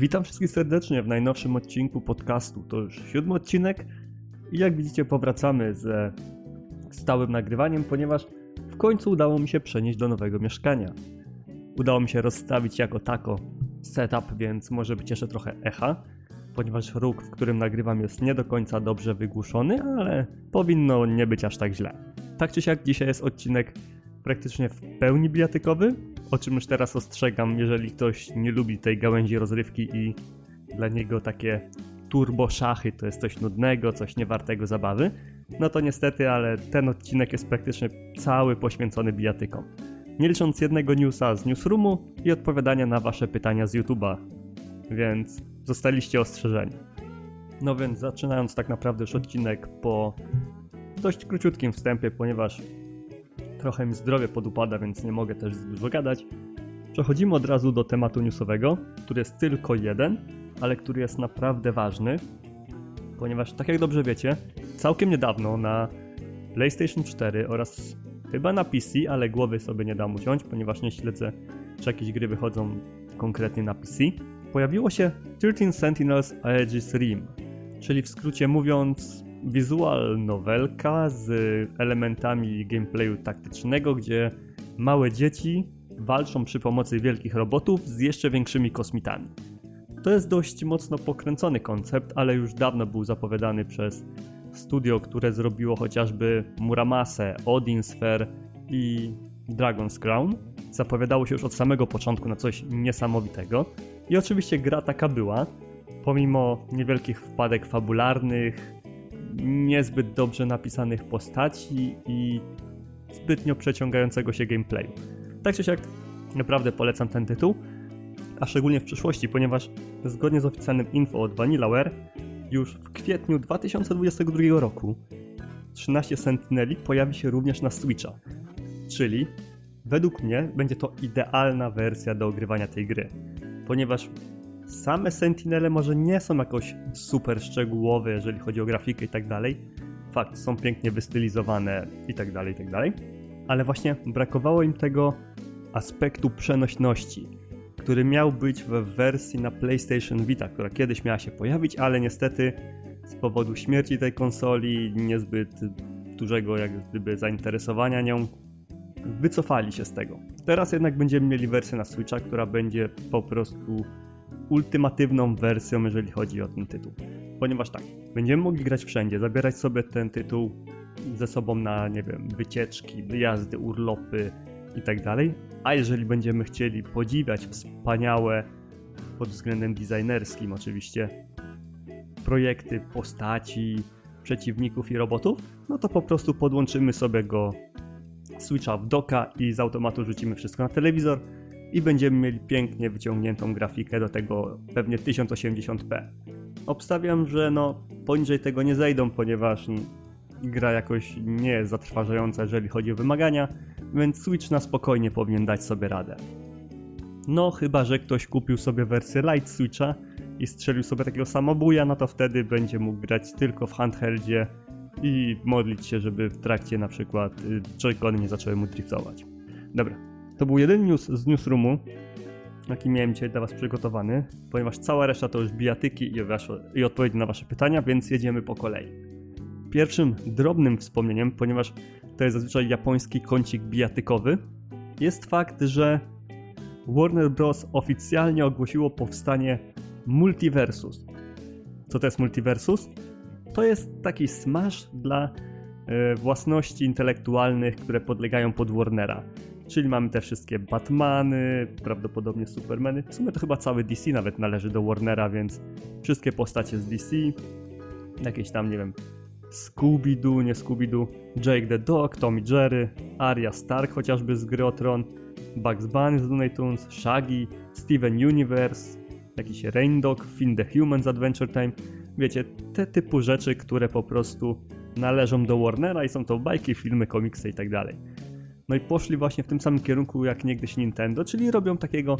Witam wszystkich serdecznie w najnowszym odcinku podcastu. To już siódmy odcinek i jak widzicie powracamy ze stałym nagrywaniem, ponieważ w końcu udało mi się przenieść do nowego mieszkania. Udało mi się rozstawić jako tako setup, więc może być jeszcze trochę echa, ponieważ róg, w którym nagrywam jest nie do końca dobrze wygłuszony, ale powinno nie być aż tak źle. Tak czy siak dzisiaj jest odcinek praktycznie w pełni bijatykowy, o czym już teraz ostrzegam, jeżeli ktoś nie lubi tej gałęzi rozrywki i dla niego takie turbo szachy to jest coś nudnego, coś niewartego zabawy, no to niestety, ale ten odcinek jest praktycznie cały poświęcony bijatykom. Nie licząc jednego newsa z newsroomu i odpowiadania na wasze pytania z YouTube'a. Więc zostaliście ostrzeżeni. No więc zaczynając tak naprawdę już odcinek po dość króciutkim wstępie, ponieważ trochę mi zdrowie podupada, więc nie mogę też dużo gadać. Przechodzimy od razu do tematu newsowego, który jest tylko jeden, ale który jest naprawdę ważny, ponieważ tak jak dobrze wiecie, całkiem niedawno na PlayStation 4 oraz chyba na PC, ale głowy sobie nie dam uciąć, ponieważ nie śledzę, czy jakieś gry wychodzą konkretnie na PC, pojawiło się 13 Sentinels Aegis Rim, czyli w skrócie mówiąc visual novelka z elementami gameplayu taktycznego, gdzie małe dzieci walczą przy pomocy wielkich robotów z jeszcze większymi kosmitami. To jest dość mocno pokręcony koncept, ale już dawno był zapowiadany przez studio, które zrobiło chociażby Muramase, Odin Sphere i Dragon's Crown. Zapowiadało się już od samego początku na coś niesamowitego. I oczywiście gra taka była, pomimo niewielkich wpadek fabularnych, niezbyt dobrze napisanych postaci i zbytnio przeciągającego się gameplayu. Tak czy siak, naprawdę polecam ten tytuł, a szczególnie w przyszłości, ponieważ zgodnie z oficjalnym info od Vanillaware, już w kwietniu 2022 roku 13 Sentineli pojawi się również na Switcha, czyli według mnie będzie to idealna wersja do ogrywania tej gry, ponieważ Same Sentinele może nie są jakoś super szczegółowe, jeżeli chodzi o grafikę i tak dalej. Fakt, są pięknie wystylizowane i tak dalej, i tak dalej. Ale właśnie brakowało im tego aspektu przenośności, który miał być w wersji na PlayStation Vita, która kiedyś miała się pojawić, ale niestety z powodu śmierci tej konsoli, niezbyt dużego jak gdyby zainteresowania nią, wycofali się z tego. Teraz jednak będziemy mieli wersję na Switcha, która będzie po prostu ultimatywną wersją, jeżeli chodzi o ten tytuł. Ponieważ tak, będziemy mogli grać wszędzie, zabierać sobie ten tytuł ze sobą na, nie wiem, wycieczki, wyjazdy, urlopy i tak. A jeżeli będziemy chcieli podziwiać wspaniałe, pod względem designerskim oczywiście, projekty postaci, przeciwników i robotów, no to po prostu podłączymy sobie go Switcha w doka i z automatu rzucimy wszystko na telewizor i będziemy mieli pięknie wyciągniętą grafikę do tego pewnie 1080p. Obstawiam, że no poniżej tego nie zejdą, ponieważ gra jakoś nie jest zatrważająca, jeżeli chodzi o wymagania, więc Switch na spokojnie powinien dać sobie radę. No, chyba że ktoś kupił sobie wersję Light Switcha i strzelił sobie takiego samobuja, no to wtedy będzie mógł grać tylko w handheldzie i modlić się, żeby w trakcie na przykład y, joy nie zaczęły mu driftować. Dobra, to był jeden news z newsroomu, jaki miałem dzisiaj dla Was przygotowany, ponieważ cała reszta to już bijatyki i, wasze, i odpowiedzi na Wasze pytania, więc jedziemy po kolei. Pierwszym drobnym wspomnieniem, ponieważ to jest zazwyczaj japoński kącik bijatykowy, jest fakt, że Warner Bros. oficjalnie ogłosiło powstanie Multiversus. Co to jest Multiversus? To jest taki smash dla e, własności intelektualnych, które podlegają pod Warnera. Czyli mamy te wszystkie Batmany, prawdopodobnie Supermany. W sumie to chyba cały DC nawet należy do Warnera, więc wszystkie postacie z DC. Jakieś tam, nie wiem, Scooby-Doo, nie Scooby-Doo, Jake the Dog, Tommy Jerry, Arya Stark chociażby z gry Bugs Bunny z Looney Tunes, Shaggy, Steven Universe, jakiś Rain Dog, Finn the Humans Adventure Time. Wiecie, te typu rzeczy, które po prostu należą do Warnera i są to bajki, filmy, komiksy i tak dalej. No i poszli właśnie w tym samym kierunku jak niegdyś Nintendo, czyli robią takiego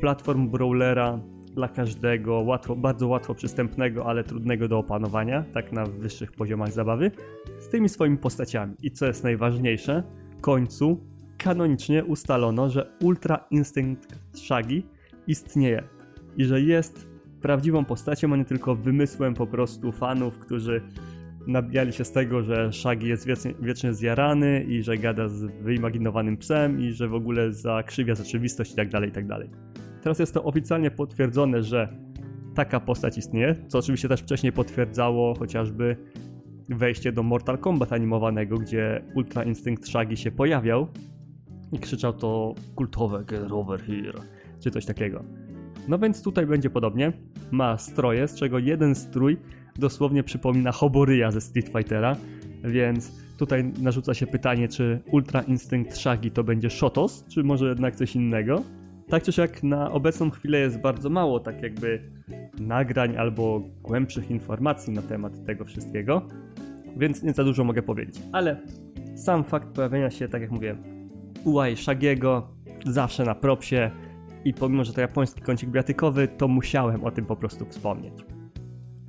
platform brawlera dla każdego, łatwo, bardzo łatwo przystępnego, ale trudnego do opanowania, tak na wyższych poziomach zabawy, z tymi swoimi postaciami. I co jest najważniejsze, w końcu kanonicznie ustalono, że Ultra Instinct Shaggy istnieje i że jest prawdziwą postacią, a nie tylko wymysłem po prostu fanów, którzy nabijali się z tego, że Shaggy jest wiecznie, wiecznie zjarany i że gada z wyimaginowanym psem i że w ogóle zakrzywia rzeczywistość i tak dalej, i tak dalej. Teraz jest to oficjalnie potwierdzone, że taka postać istnieje, co oczywiście też wcześniej potwierdzało chociażby wejście do Mortal Kombat animowanego, gdzie Ultra Instinct Shaggy się pojawiał i krzyczał to kultowe Get over here, czy coś takiego. No więc tutaj będzie podobnie. Ma stroje, z czego jeden strój dosłownie przypomina Hoboryja ze Street Fightera, więc tutaj narzuca się pytanie, czy Ultra Instinct Shaggy to będzie Shotos, czy może jednak coś innego. Tak czy siak na obecną chwilę jest bardzo mało tak jakby nagrań albo głębszych informacji na temat tego wszystkiego, więc nie za dużo mogę powiedzieć. Ale sam fakt pojawienia się, tak jak mówię, UI Shagiego zawsze na propsie i pomimo, że to japoński kącik biatykowy, to musiałem o tym po prostu wspomnieć.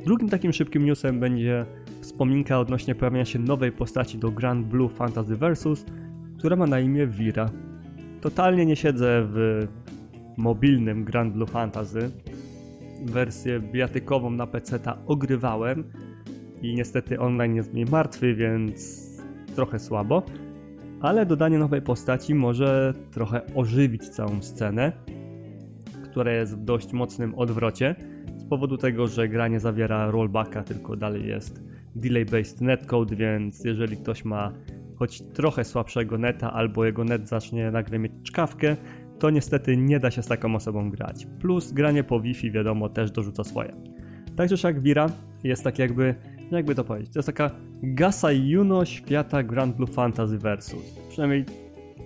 Drugim takim szybkim newsem będzie wspominka odnośnie pojawienia się nowej postaci do Grand Blue Fantasy Versus, która ma na imię Vira. Totalnie nie siedzę w mobilnym Grand Blue Fantasy. Wersję biatykową na PC ogrywałem i niestety online jest mniej martwy, więc trochę słabo. Ale dodanie nowej postaci może trochę ożywić całą scenę, która jest w dość mocnym odwrocie powodu tego, że gra nie zawiera rollbacka, tylko dalej jest delay-based netcode, więc jeżeli ktoś ma choć trochę słabszego neta albo jego net zacznie nagle mieć czkawkę, to niestety nie da się z taką osobą grać. Plus granie po Wi-Fi wiadomo też dorzuca swoje. Także jak Vira jest tak jakby, jakby to powiedzieć, to jest taka Gasa Juno świata Grand Blue Fantasy Versus. Przynajmniej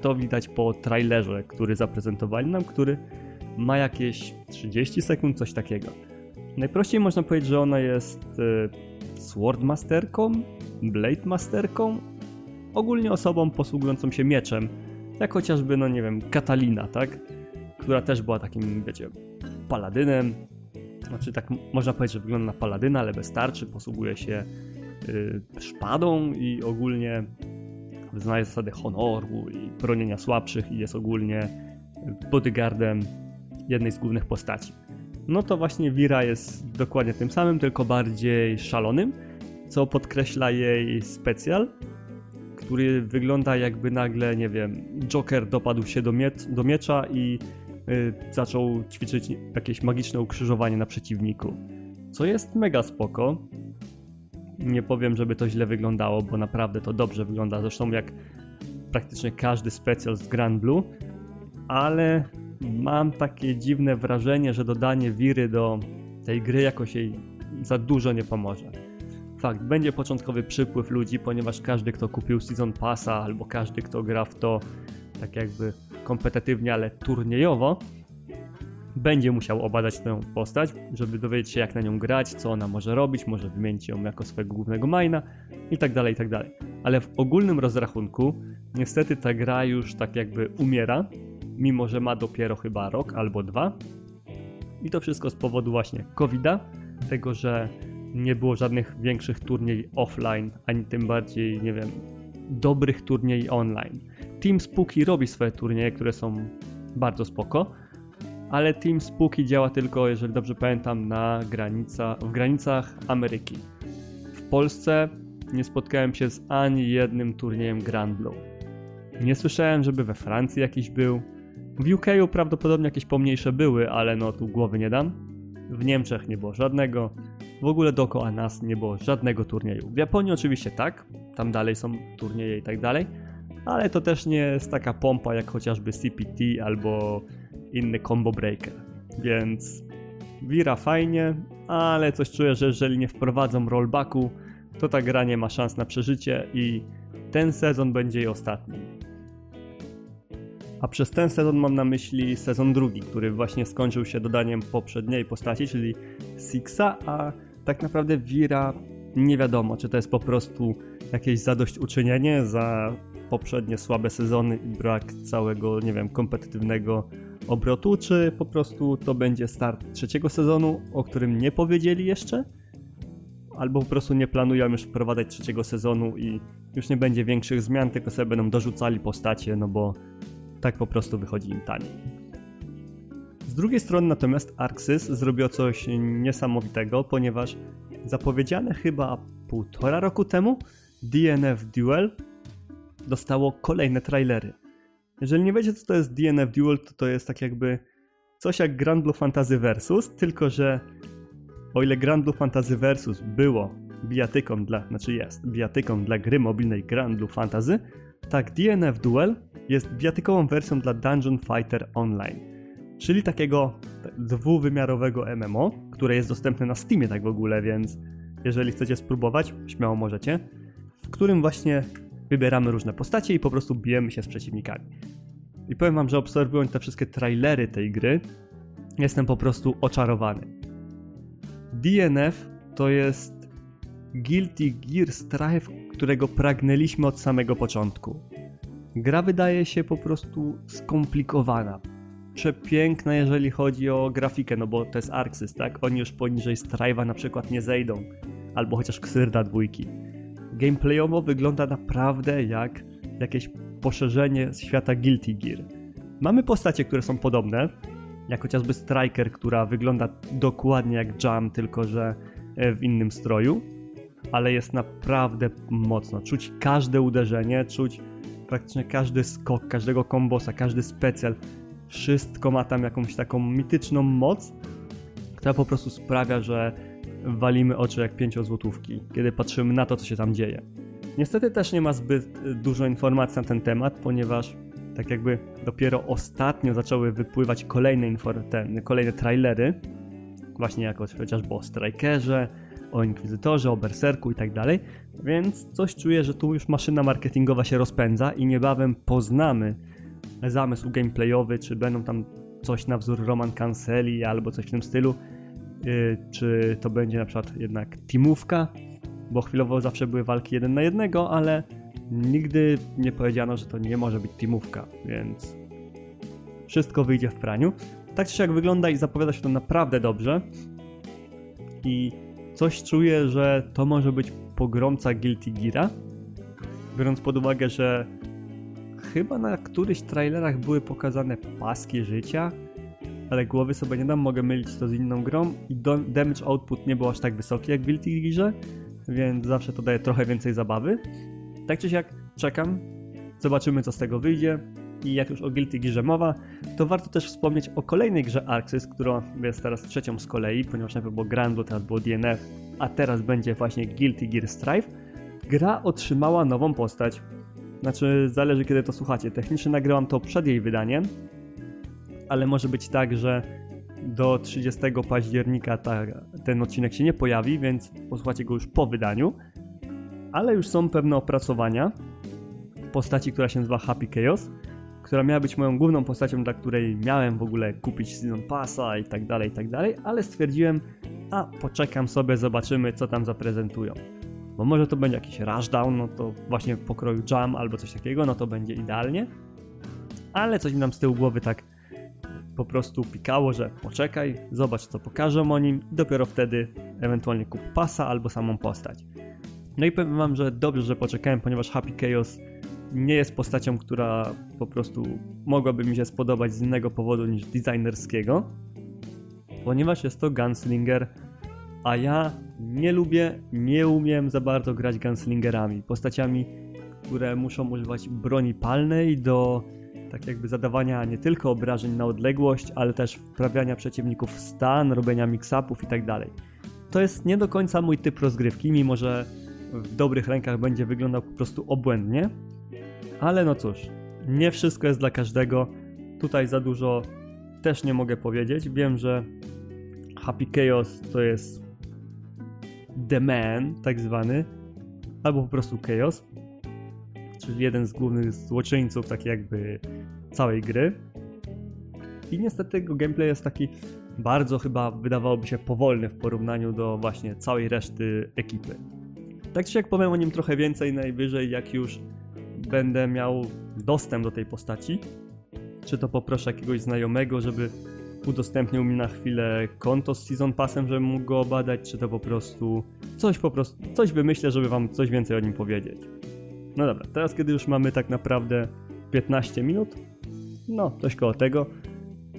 to widać po trailerze, który zaprezentowali nam, który ma jakieś 30 sekund, coś takiego. Najprościej można powiedzieć, że ona jest y, Swordmasterką, Blade Masterką, ogólnie osobą posługującą się mieczem, jak chociażby, no nie wiem, Katalina, tak? Która też była takim, wiecie, paladynem. Znaczy, tak można powiedzieć, że wygląda na paladyna, ale bez tarczy, posługuje się y, szpadą i ogólnie wyznaje zasady honoru i bronienia słabszych i jest ogólnie bodyguardem jednej z głównych postaci no to właśnie Vira jest dokładnie tym samym, tylko bardziej szalonym, co podkreśla jej specjal, który wygląda jakby nagle, nie wiem, Joker dopadł się do, mie do miecza i y, zaczął ćwiczyć jakieś magiczne ukrzyżowanie na przeciwniku. Co jest mega spoko. Nie powiem, żeby to źle wyglądało, bo naprawdę to dobrze wygląda. Zresztą jak praktycznie każdy specjal z Grand Blue, ale mam takie dziwne wrażenie, że dodanie wiry do tej gry jakoś jej za dużo nie pomoże. Fakt, będzie początkowy przypływ ludzi, ponieważ każdy, kto kupił Season Passa, albo każdy, kto gra w to tak jakby kompetytywnie, ale turniejowo, będzie musiał obadać tę postać, żeby dowiedzieć się jak na nią grać, co ona może robić, może wymienić ją jako swojego głównego maina i tak dalej, i tak. Ale w ogólnym rozrachunku niestety ta gra już tak jakby umiera mimo że ma dopiero chyba rok albo dwa. I to wszystko z powodu właśnie COVID-a, tego, że nie było żadnych większych turniej offline, ani tym bardziej, nie wiem, dobrych turniej online. Team Spooky robi swoje turnieje, które są bardzo spoko, ale Team Spooky działa tylko, jeżeli dobrze pamiętam, na granica, w granicach Ameryki. W Polsce nie spotkałem się z ani jednym turniejem Grand Blue. Nie słyszałem, żeby we Francji jakiś był, w UK prawdopodobnie jakieś pomniejsze były, ale no tu głowy nie dam. W Niemczech nie było żadnego. W ogóle dookoła nas nie było żadnego turnieju. W Japonii oczywiście tak, tam dalej są turnieje i tak dalej, ale to też nie jest taka pompa jak chociażby CPT albo inny combo breaker. Więc Wira fajnie, ale coś czuję, że jeżeli nie wprowadzą rollbacku, to ta gra nie ma szans na przeżycie i ten sezon będzie jej ostatni. A przez ten sezon mam na myśli sezon drugi, który właśnie skończył się dodaniem poprzedniej postaci, czyli Sixa, a tak naprawdę Vira nie wiadomo, czy to jest po prostu jakieś zadośćuczynienie za poprzednie słabe sezony i brak całego, nie wiem, kompetytywnego obrotu, czy po prostu to będzie start trzeciego sezonu, o którym nie powiedzieli jeszcze? Albo po prostu nie planują już wprowadzać trzeciego sezonu i już nie będzie większych zmian, tylko sobie będą dorzucali postacie, no bo tak po prostu wychodzi im taniej. Z drugiej strony natomiast Arxis zrobiło coś niesamowitego, ponieważ zapowiedziane chyba półtora roku temu DNF Duel dostało kolejne trailery. Jeżeli nie wiecie co to jest DNF Duel, to to jest tak jakby coś jak Grand Blue Fantasy Versus, tylko że o ile Grand Blue Fantasy Versus było bijatyką dla, znaczy jest bijatyką dla gry mobilnej Grand Blue Fantasy, tak DNF Duel jest bijatykową wersją dla Dungeon Fighter Online, czyli takiego dwuwymiarowego MMO, które jest dostępne na Steamie tak w ogóle, więc jeżeli chcecie spróbować, śmiało możecie, w którym właśnie wybieramy różne postacie i po prostu bijemy się z przeciwnikami. I powiem wam, że obserwując te wszystkie trailery tej gry, jestem po prostu oczarowany. DNF to jest Guilty Gear Strive, którego pragnęliśmy od samego początku. Gra wydaje się po prostu skomplikowana. Przepiękna, jeżeli chodzi o grafikę, no bo to jest Arxis, tak? Oni już poniżej Strive'a na przykład nie zejdą. Albo chociaż Ksyrda dwójki. Gameplayowo wygląda naprawdę jak jakieś poszerzenie świata Guilty Gear. Mamy postacie, które są podobne, jak chociażby Striker, która wygląda dokładnie jak Jam, tylko że e, w innym stroju, ale jest naprawdę mocno. Czuć każde uderzenie, czuć praktycznie każdy skok, każdego kombosa, każdy specjal. Wszystko ma tam jakąś taką mityczną moc, która po prostu sprawia, że walimy oczy jak pięciozłotówki, kiedy patrzymy na to, co się tam dzieje. Niestety też nie ma zbyt dużo informacji na ten temat, ponieważ tak jakby dopiero ostatnio zaczęły wypływać kolejne, ten, kolejne trailery, właśnie jako chociażby o Strikerze, o Inkwizytorze, o Berserku i tak dalej, więc coś czuję, że tu już maszyna marketingowa się rozpędza i niebawem poznamy zamysł gameplayowy, czy będą tam coś na wzór Roman Canceli albo coś w tym stylu, yy, czy to będzie na przykład jednak teamówka, bo chwilowo zawsze były walki jeden na jednego, ale nigdy nie powiedziano, że to nie może być teamówka, więc wszystko wyjdzie w praniu. Tak czy jak wygląda i zapowiada się to naprawdę dobrze i coś czuję, że to może być pogromca Guilty Geara, biorąc pod uwagę, że chyba na którychś trailerach były pokazane paski życia, ale głowy sobie nie dam, mogę mylić to z inną grą i damage output nie był aż tak wysoki jak w Guilty Gearze, więc zawsze to daje trochę więcej zabawy. Tak czy siak czekam, zobaczymy co z tego wyjdzie i jak już o Guilty Gearze mowa, to warto też wspomnieć o kolejnej grze Arxis, która jest teraz trzecią z kolei, ponieważ najpierw było Grandu, teraz było DNF, a teraz będzie właśnie Guilty Gear Strive. Gra otrzymała nową postać. Znaczy, zależy kiedy to słuchacie. Technicznie nagrałam to przed jej wydaniem, ale może być tak, że do 30 października ta, ten odcinek się nie pojawi, więc posłuchacie go już po wydaniu. Ale już są pewne opracowania postaci, która się nazywa Happy Chaos, która miała być moją główną postacią, dla której miałem w ogóle kupić Season Passa i tak dalej, i tak dalej, ale stwierdziłem, a poczekam sobie, zobaczymy co tam zaprezentują. Bo może to będzie jakiś rushdown, no to właśnie w pokroju jam albo coś takiego, no to będzie idealnie. Ale coś mi tam z tyłu głowy tak po prostu pikało, że poczekaj, zobacz co pokażą o nim i dopiero wtedy ewentualnie kup pasa albo samą postać. No i powiem wam, że dobrze, że poczekałem, ponieważ Happy Chaos nie jest postacią, która po prostu mogłaby mi się spodobać z innego powodu niż designerskiego, ponieważ jest to gunslinger, a ja nie lubię, nie umiem za bardzo grać gunslingerami, postaciami, które muszą używać broni palnej do tak jakby zadawania nie tylko obrażeń na odległość, ale też wprawiania przeciwników w stan, robienia mix-upów i tak. To jest nie do końca mój typ rozgrywki, mimo że w dobrych rękach będzie wyglądał po prostu obłędnie, ale no cóż, nie wszystko jest dla każdego. Tutaj za dużo też nie mogę powiedzieć. Wiem, że Happy Chaos to jest The Man, tak zwany, albo po prostu Chaos, czyli jeden z głównych złoczyńców, tak jakby całej gry. I niestety jego gameplay jest taki bardzo chyba wydawałoby się powolny w porównaniu do właśnie całej reszty ekipy. Tak czy jak powiem o nim trochę więcej najwyżej, jak już będę miał dostęp do tej postaci, czy to poproszę jakiegoś znajomego, żeby udostępnił mi na chwilę konto z Season Passem, żebym mógł go obadać, czy to po prostu coś po prostu, coś wymyślę, żeby wam coś więcej o nim powiedzieć. No dobra, teraz kiedy już mamy tak naprawdę 15 minut, no coś koło tego,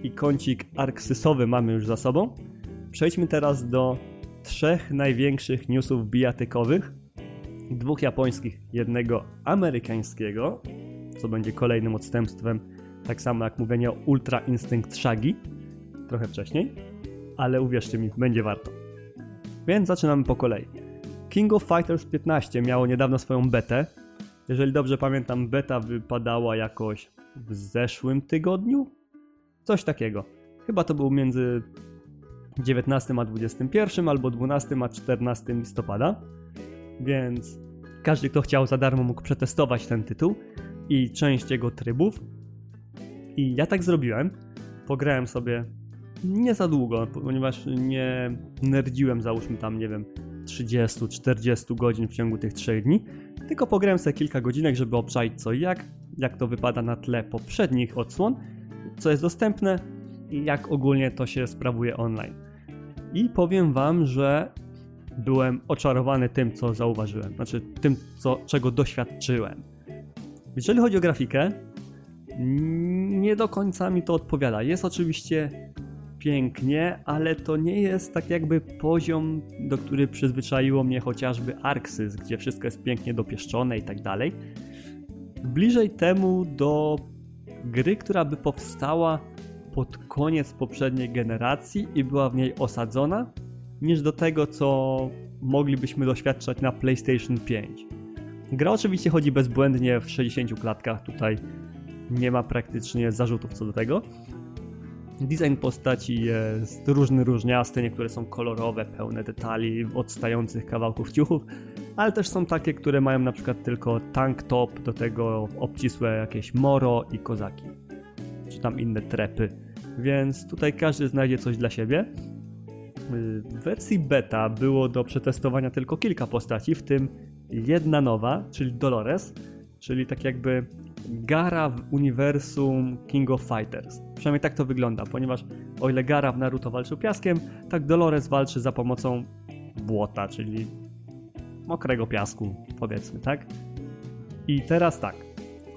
i kącik arksysowy mamy już za sobą. Przejdźmy teraz do trzech największych newsów bijatykowych. Dwóch japońskich, jednego amerykańskiego, co będzie kolejnym odstępstwem, tak samo jak mówienie o Ultra Instinct Shaggy, trochę wcześniej, ale uwierzcie mi, będzie warto. Więc zaczynamy po kolei. King of Fighters 15 miało niedawno swoją betę. Jeżeli dobrze pamiętam, beta wypadała jakoś w zeszłym tygodniu? Coś takiego. Chyba to był między 19 a 21 albo 12 a 14 listopada. Więc każdy, kto chciał za darmo mógł przetestować ten tytuł i część jego trybów. I ja tak zrobiłem. Pograłem sobie nie za długo, ponieważ nie nerdziłem załóżmy tam, nie wiem, 30-40 godzin w ciągu tych 3 dni, tylko pograłem sobie kilka godzinek, żeby obczaić co i jak, jak to wypada na tle poprzednich odsłon, co jest dostępne i jak ogólnie to się sprawuje online. I powiem wam, że byłem oczarowany tym, co zauważyłem, znaczy tym, co, czego doświadczyłem. Jeżeli chodzi o grafikę, nie do końca mi to odpowiada. Jest oczywiście pięknie, ale to nie jest tak jakby poziom, do który przyzwyczaiło mnie chociażby Arxis, gdzie wszystko jest pięknie dopieszczone i tak dalej. Bliżej temu do gry, która by powstała pod koniec poprzedniej generacji i była w niej osadzona, niż do tego, co moglibyśmy doświadczać na PlayStation 5. Gra oczywiście chodzi bezbłędnie w 60 klatkach, tutaj nie ma praktycznie zarzutów co do tego. Design postaci jest różny, różniasty, niektóre są kolorowe, pełne detali, odstających kawałków ciuchów, ale też są takie, które mają na przykład tylko tank top, do tego obcisłe jakieś moro i kozaki, czy tam inne trepy, więc tutaj każdy znajdzie coś dla siebie. W wersji beta było do przetestowania tylko kilka postaci, w tym jedna nowa, czyli Dolores, czyli tak jakby Gara w uniwersum King of Fighters. Przynajmniej tak to wygląda, ponieważ o ile Gara w Naruto walczył piaskiem, tak Dolores walczy za pomocą błota, czyli mokrego piasku, powiedzmy, tak? I teraz tak.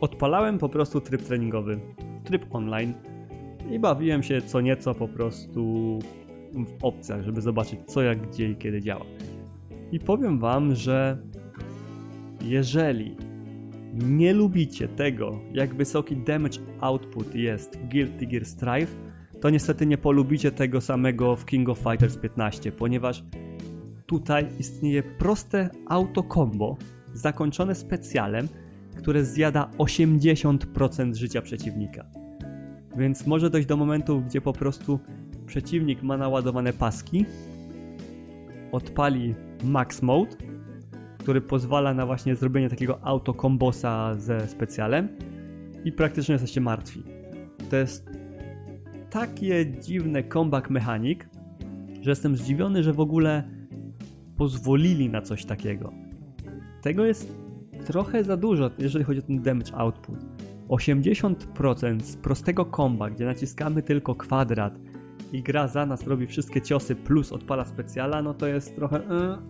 Odpalałem po prostu tryb treningowy, tryb online i bawiłem się co nieco po prostu w opcjach, żeby zobaczyć co, jak, gdzie i kiedy działa. I powiem wam, że jeżeli nie lubicie tego, jak wysoki damage output jest Guilty Gear Strive, to niestety nie polubicie tego samego w King of Fighters 15, ponieważ tutaj istnieje proste auto combo zakończone specjalem, które zjada 80% życia przeciwnika. Więc może dojść do momentu, gdzie po prostu przeciwnik ma naładowane paski, odpali max mode który pozwala na właśnie zrobienie takiego auto-kombosa ze specjalem i praktycznie jesteście martwi. To jest takie dziwne comeback mechanik, że jestem zdziwiony, że w ogóle pozwolili na coś takiego. Tego jest trochę za dużo, jeżeli chodzi o ten damage output. 80% z prostego komba, gdzie naciskamy tylko kwadrat i gra za nas robi wszystkie ciosy plus odpala specjala, no to jest trochę...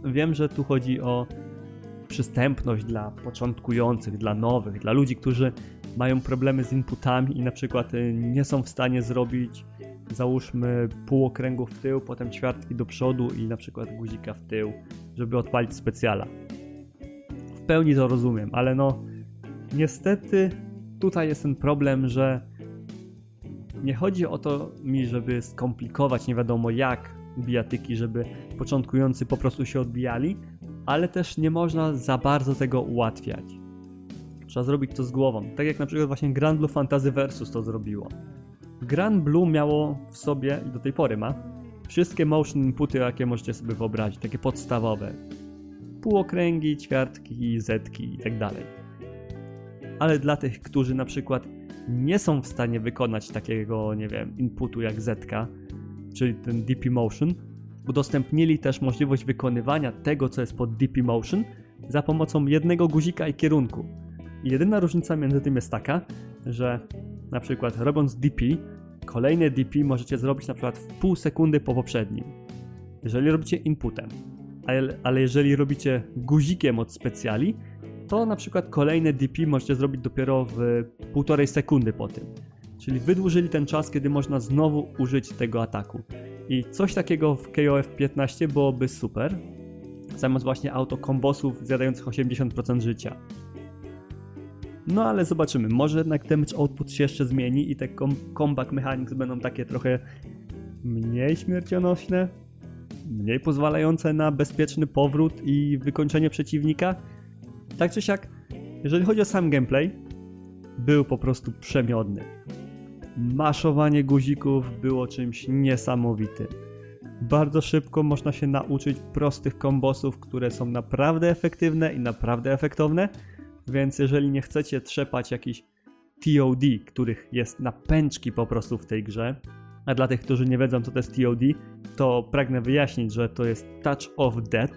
Yy, wiem, że tu chodzi o przystępność dla początkujących, dla nowych, dla ludzi, którzy mają problemy z inputami i na przykład y, nie są w stanie zrobić załóżmy półokręgu w tył, potem ćwiartki do przodu i na przykład guzika w tył, żeby odpalić specjala. W pełni to rozumiem, ale no niestety tutaj jest ten problem, że nie chodzi o to mi, żeby skomplikować nie wiadomo jak bijatyki, żeby początkujący po prostu się odbijali, ale też nie można za bardzo tego ułatwiać. Trzeba zrobić to z głową, tak jak na przykład właśnie Grand Blue Fantasy Versus to zrobiło. Grand Blue miało w sobie, i do tej pory ma, wszystkie motion inputy, jakie możecie sobie wyobrazić, takie podstawowe. Półokręgi, ćwiartki, zetki i tak dalej. Ale dla tych, którzy na przykład nie są w stanie wykonać takiego, nie wiem, inputu jak zetka, czyli ten DP Motion, udostępnili też możliwość wykonywania tego, co jest pod DP Motion za pomocą jednego guzika i kierunku. I jedyna różnica między tym jest taka, że na przykład robiąc DP, kolejne DP możecie zrobić na przykład w pół sekundy po poprzednim. Jeżeli robicie inputem, ale, ale jeżeli robicie guzikiem od specjali, to na przykład kolejne DP możecie zrobić dopiero w półtorej sekundy po tym. Czyli wydłużyli ten czas, kiedy można znowu użyć tego ataku. I coś takiego w KOF 15 byłoby super. Zamiast właśnie autokombosów zjadających 80% życia. No ale zobaczymy, może jednak damage output się jeszcze zmieni i te comeback mechanics będą takie trochę mniej śmiercionośne, mniej pozwalające na bezpieczny powrót i wykończenie przeciwnika. Tak czy siak, jeżeli chodzi o sam gameplay, był po prostu przemiodny. Maszowanie guzików było czymś niesamowitym. Bardzo szybko można się nauczyć prostych kombosów, które są naprawdę efektywne i naprawdę efektowne, więc jeżeli nie chcecie trzepać jakichś TOD, których jest na pęczki po prostu w tej grze, a dla tych, którzy nie wiedzą co to jest TOD, to pragnę wyjaśnić, że to jest Touch of Death.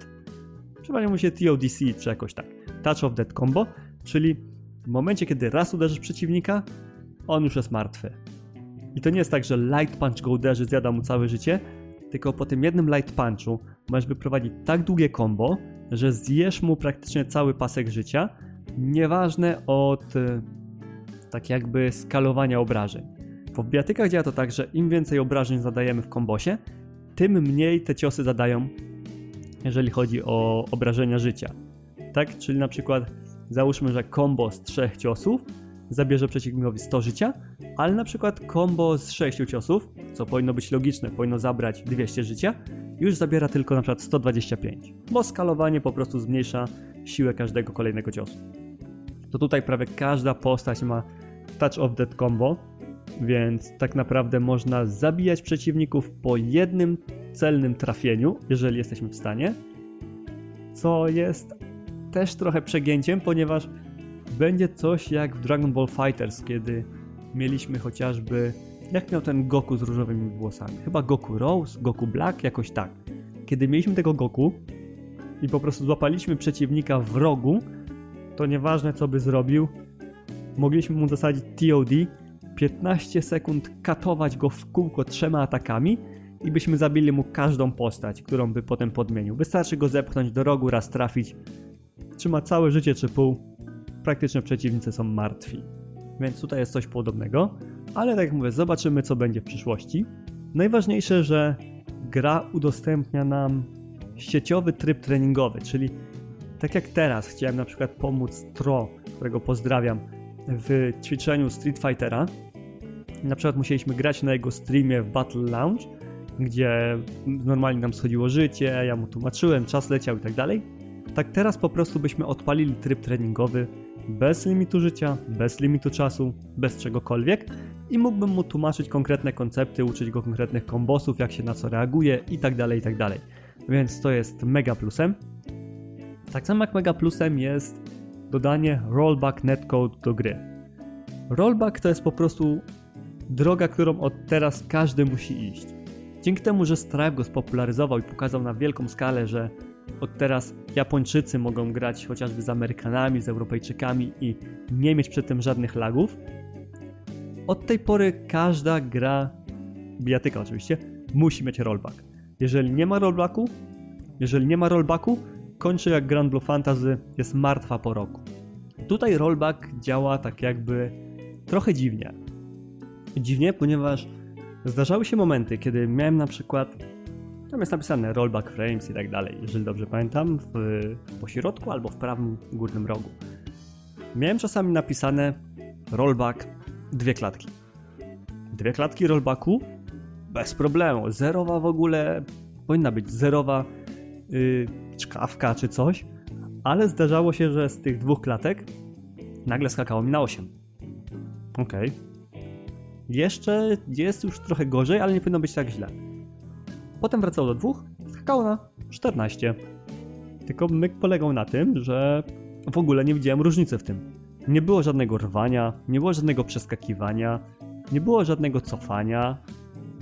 Przeważnie mu się TODC czy jakoś tak. Touch of Death combo, czyli w momencie, kiedy raz uderzysz przeciwnika, on już jest martwy. I to nie jest tak, że light punch go uderzy, zjada mu całe życie, tylko po tym jednym light punchu możesz wyprowadzić tak długie combo, że zjesz mu praktycznie cały pasek życia, nieważne od e, tak jakby skalowania obrażeń. W biatykach działa to tak, że im więcej obrażeń zadajemy w kombosie, tym mniej te ciosy zadają, jeżeli chodzi o obrażenia życia. Tak? Czyli na przykład załóżmy, że combo z trzech ciosów zabierze przeciwnikowi 100 życia, ale na przykład combo z 6 ciosów, co powinno być logiczne, powinno zabrać 200 życia, już zabiera tylko na przykład 125, bo skalowanie po prostu zmniejsza siłę każdego kolejnego ciosu. To tutaj prawie każda postać ma Touch of Death combo, więc tak naprawdę można zabijać przeciwników po jednym celnym trafieniu, jeżeli jesteśmy w stanie, co jest też trochę przegięciem, ponieważ będzie coś jak w Dragon Ball Fighters, kiedy mieliśmy chociażby. Jak miał ten Goku z różowymi włosami? Chyba Goku Rose, Goku Black, jakoś tak. Kiedy mieliśmy tego Goku i po prostu złapaliśmy przeciwnika w rogu, to nieważne co by zrobił, mogliśmy mu zasadzić TOD, 15 sekund katować go w kółko trzema atakami i byśmy zabili mu każdą postać, którą by potem podmienił. Wystarczy go zepchnąć do rogu, raz trafić. Trzyma całe życie czy pół. Praktycznie przeciwnicy są martwi. Więc tutaj jest coś podobnego. Ale tak jak mówię, zobaczymy co będzie w przyszłości. Najważniejsze, że gra udostępnia nam sieciowy tryb treningowy, czyli tak jak teraz chciałem na przykład pomóc Tro, którego pozdrawiam, w ćwiczeniu Street Fightera. Na przykład musieliśmy grać na jego streamie w Battle Lounge, gdzie normalnie nam schodziło życie, ja mu tłumaczyłem, czas leciał i tak dalej. Tak teraz po prostu byśmy odpalili tryb treningowy bez limitu życia, bez limitu czasu, bez czegokolwiek i mógłbym mu tłumaczyć konkretne koncepty, uczyć go konkretnych kombosów, jak się na co reaguje i tak dalej, i tak. Więc to jest mega plusem. Tak samo jak mega plusem jest dodanie rollback netcode do gry. Rollback to jest po prostu droga, którą od teraz każdy musi iść. Dzięki temu, że Stripe go spopularyzował i pokazał na wielką skalę, że od teraz Japończycy mogą grać chociażby z Amerykanami, z Europejczykami i nie mieć przy tym żadnych lagów, od tej pory każda gra, bijatyka oczywiście, musi mieć rollback. Jeżeli nie ma rollbacku, jeżeli nie ma rollbacku, kończy jak Grand Blue Fantasy, jest martwa po roku. Tutaj rollback działa tak jakby trochę dziwnie. Dziwnie, ponieważ zdarzały się momenty, kiedy miałem na przykład tam jest napisane rollback frames i tak dalej, jeżeli dobrze pamiętam, w pośrodku albo w prawym górnym rogu. Miałem czasami napisane rollback dwie klatki. Dwie klatki rollbacku bez problemu. Zerowa w ogóle powinna być zerowa yy, czkawka czy coś, ale zdarzało się, że z tych dwóch klatek nagle skakało mi na 8. Okej. Okay. Jeszcze jest już trochę gorzej, ale nie powinno być tak źle. Potem wracało do dwóch, skakało na 14. Tylko myk polegał na tym, że w ogóle nie widziałem różnicy w tym. Nie było żadnego rwania, nie było żadnego przeskakiwania, nie było żadnego cofania,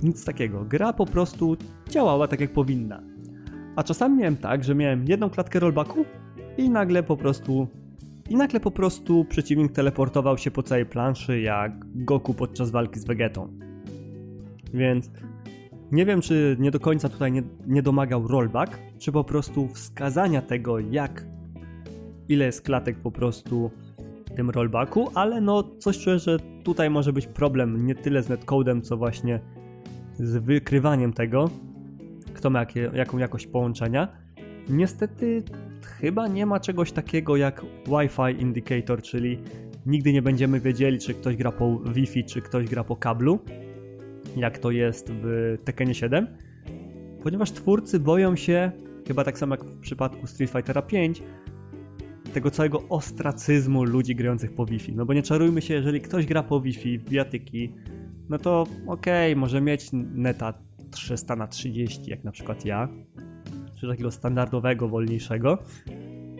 nic takiego. Gra po prostu działała tak jak powinna. A czasami miałem tak, że miałem jedną klatkę rollbacku i nagle po prostu i nagle po prostu przeciwnik teleportował się po całej planszy jak Goku podczas walki z Vegetą. Więc nie wiem, czy nie do końca tutaj nie, nie domagał rollback, czy po prostu wskazania tego, jak ile jest klatek po prostu tym rollbacku, ale no coś czuję, że tutaj może być problem nie tyle z netcodem, co właśnie z wykrywaniem tego, kto ma jakie, jaką jakość połączenia. Niestety chyba nie ma czegoś takiego jak Wi-Fi indicator, czyli nigdy nie będziemy wiedzieli, czy ktoś gra po Wi-Fi, czy ktoś gra po kablu, jak to jest w Tekkenie 7, ponieważ twórcy boją się, chyba tak samo jak w przypadku Street Fightera 5, tego całego ostracyzmu ludzi grających po Wi-Fi. No bo nie czarujmy się, jeżeli ktoś gra po Wi-Fi, w biatyki, no to okej, okay, może mieć neta 300 na 30, jak na przykład ja, czy takiego standardowego, wolniejszego,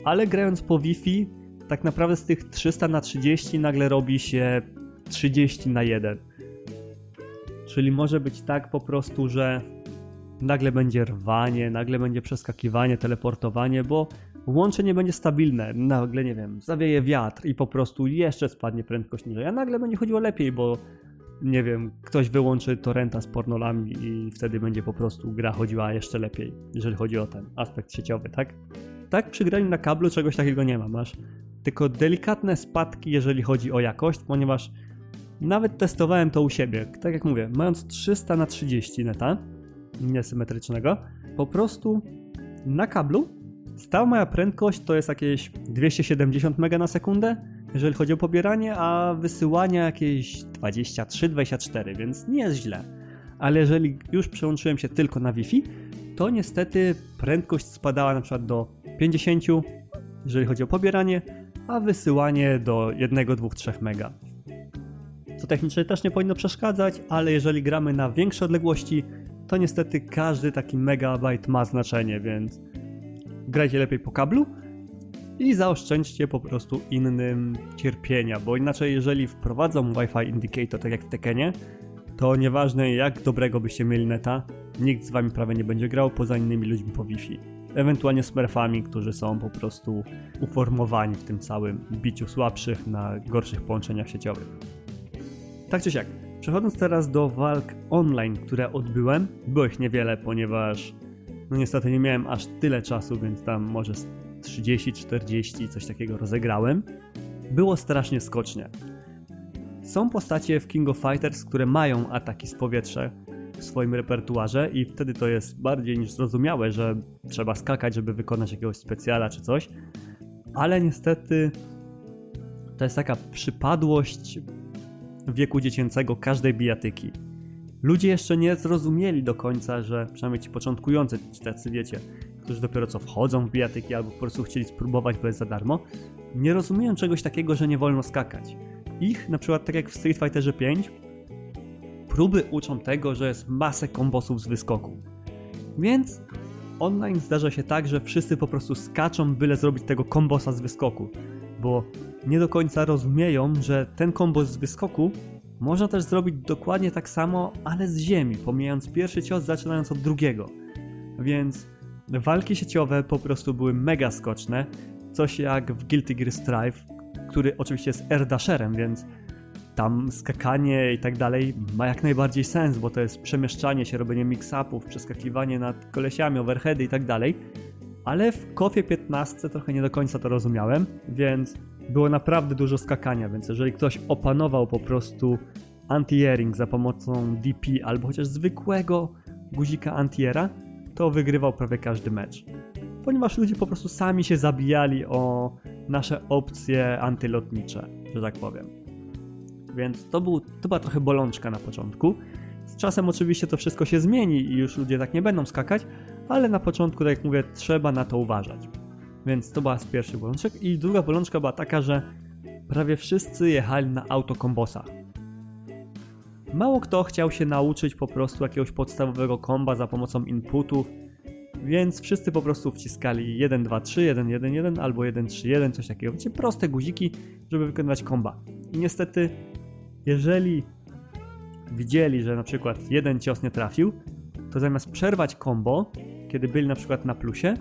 ale grając po Wi-Fi, tak naprawdę z tych 300 na 30 nagle robi się 30 na 1. Czyli może być tak po prostu, że nagle będzie rwanie, nagle będzie przeskakiwanie, teleportowanie, bo łączenie będzie stabilne. Nagle, nie wiem, zawieje wiatr i po prostu jeszcze spadnie prędkość niżej, a nagle będzie chodziło lepiej, bo nie wiem, ktoś wyłączy torrenta z pornolami i wtedy będzie po prostu gra chodziła jeszcze lepiej, jeżeli chodzi o ten aspekt sieciowy, tak? Tak, przy graniu na kablu czegoś takiego nie ma. Masz tylko delikatne spadki, jeżeli chodzi o jakość, ponieważ nawet testowałem to u siebie. Tak jak mówię, mając 300 na 30 neta niesymetrycznego, po prostu na kablu stała moja prędkość to jest jakieś 270 MB na sekundę, jeżeli chodzi o pobieranie, a wysyłanie jakieś 23-24, więc nie jest źle. Ale jeżeli już przełączyłem się tylko na Wi-Fi, to niestety prędkość spadała na przykład do 50, jeżeli chodzi o pobieranie, a wysyłanie do 1, 2, 3 mega. To technicznie też nie powinno przeszkadzać, ale jeżeli gramy na większe odległości, to niestety każdy taki megabajt ma znaczenie, więc grajcie lepiej po kablu i zaoszczędźcie po prostu innym cierpienia, bo inaczej jeżeli wprowadzą Wi-Fi Indicator tak jak w Tekenie, to nieważne jak dobrego byście mieli neta, nikt z wami prawie nie będzie grał poza innymi ludźmi po Wi-Fi. Ewentualnie smurfami, którzy są po prostu uformowani w tym całym biciu słabszych na gorszych połączeniach sieciowych. Tak czy siak, przechodząc teraz do walk online, które odbyłem, było ich niewiele, ponieważ no niestety nie miałem aż tyle czasu, więc tam może 30-40 coś takiego rozegrałem. Było strasznie skocznie. Są postacie w King of Fighters, które mają ataki z powietrza w swoim repertuarze i wtedy to jest bardziej niż zrozumiałe, że trzeba skakać, żeby wykonać jakiegoś specjala czy coś. Ale niestety to jest taka przypadłość wieku dziecięcego każdej bijatyki. Ludzie jeszcze nie zrozumieli do końca, że przynajmniej ci początkujący, ci tacy wiecie, którzy dopiero co wchodzą w bijatyki albo po prostu chcieli spróbować, bo jest za darmo, nie rozumieją czegoś takiego, że nie wolno skakać. Ich, na przykład tak jak w Street Fighterze 5, próby uczą tego, że jest masę kombosów z wyskoku. Więc online zdarza się tak, że wszyscy po prostu skaczą, byle zrobić tego kombosa z wyskoku, bo nie do końca rozumieją, że ten kombos z wyskoku można też zrobić dokładnie tak samo, ale z ziemi, pomijając pierwszy cios, zaczynając od drugiego. Więc walki sieciowe po prostu były mega skoczne, coś jak w Guilty Gear Strive, który oczywiście jest air więc tam skakanie i tak dalej ma jak najbardziej sens, bo to jest przemieszczanie się, robienie mix-upów, przeskakiwanie nad kolesiami, overheady i tak dalej. Ale w KOFie 15 trochę nie do końca to rozumiałem, więc było naprawdę dużo skakania, więc jeżeli ktoś opanował po prostu anti-airing za pomocą DP albo chociaż zwykłego guzika anti-aira, to wygrywał prawie każdy mecz. Ponieważ ludzie po prostu sami się zabijali o nasze opcje antylotnicze, że tak powiem. Więc to, był, to była trochę bolączka na początku. Z czasem oczywiście to wszystko się zmieni i już ludzie tak nie będą skakać, ale na początku, tak jak mówię, trzeba na to uważać. Więc to była z pierwszych bolączek. I druga bolączka była taka, że prawie wszyscy jechali na autokombosach. Mało kto chciał się nauczyć po prostu jakiegoś podstawowego komba za pomocą inputów, więc wszyscy po prostu wciskali 1, 2, 3, 1, 1, 1 albo 1, 3, 1, coś takiego. Wiecie, proste guziki, żeby wykonywać komba. I niestety, jeżeli widzieli, że na przykład jeden cios nie trafił, to zamiast przerwać combo, kiedy byli na przykład na plusie,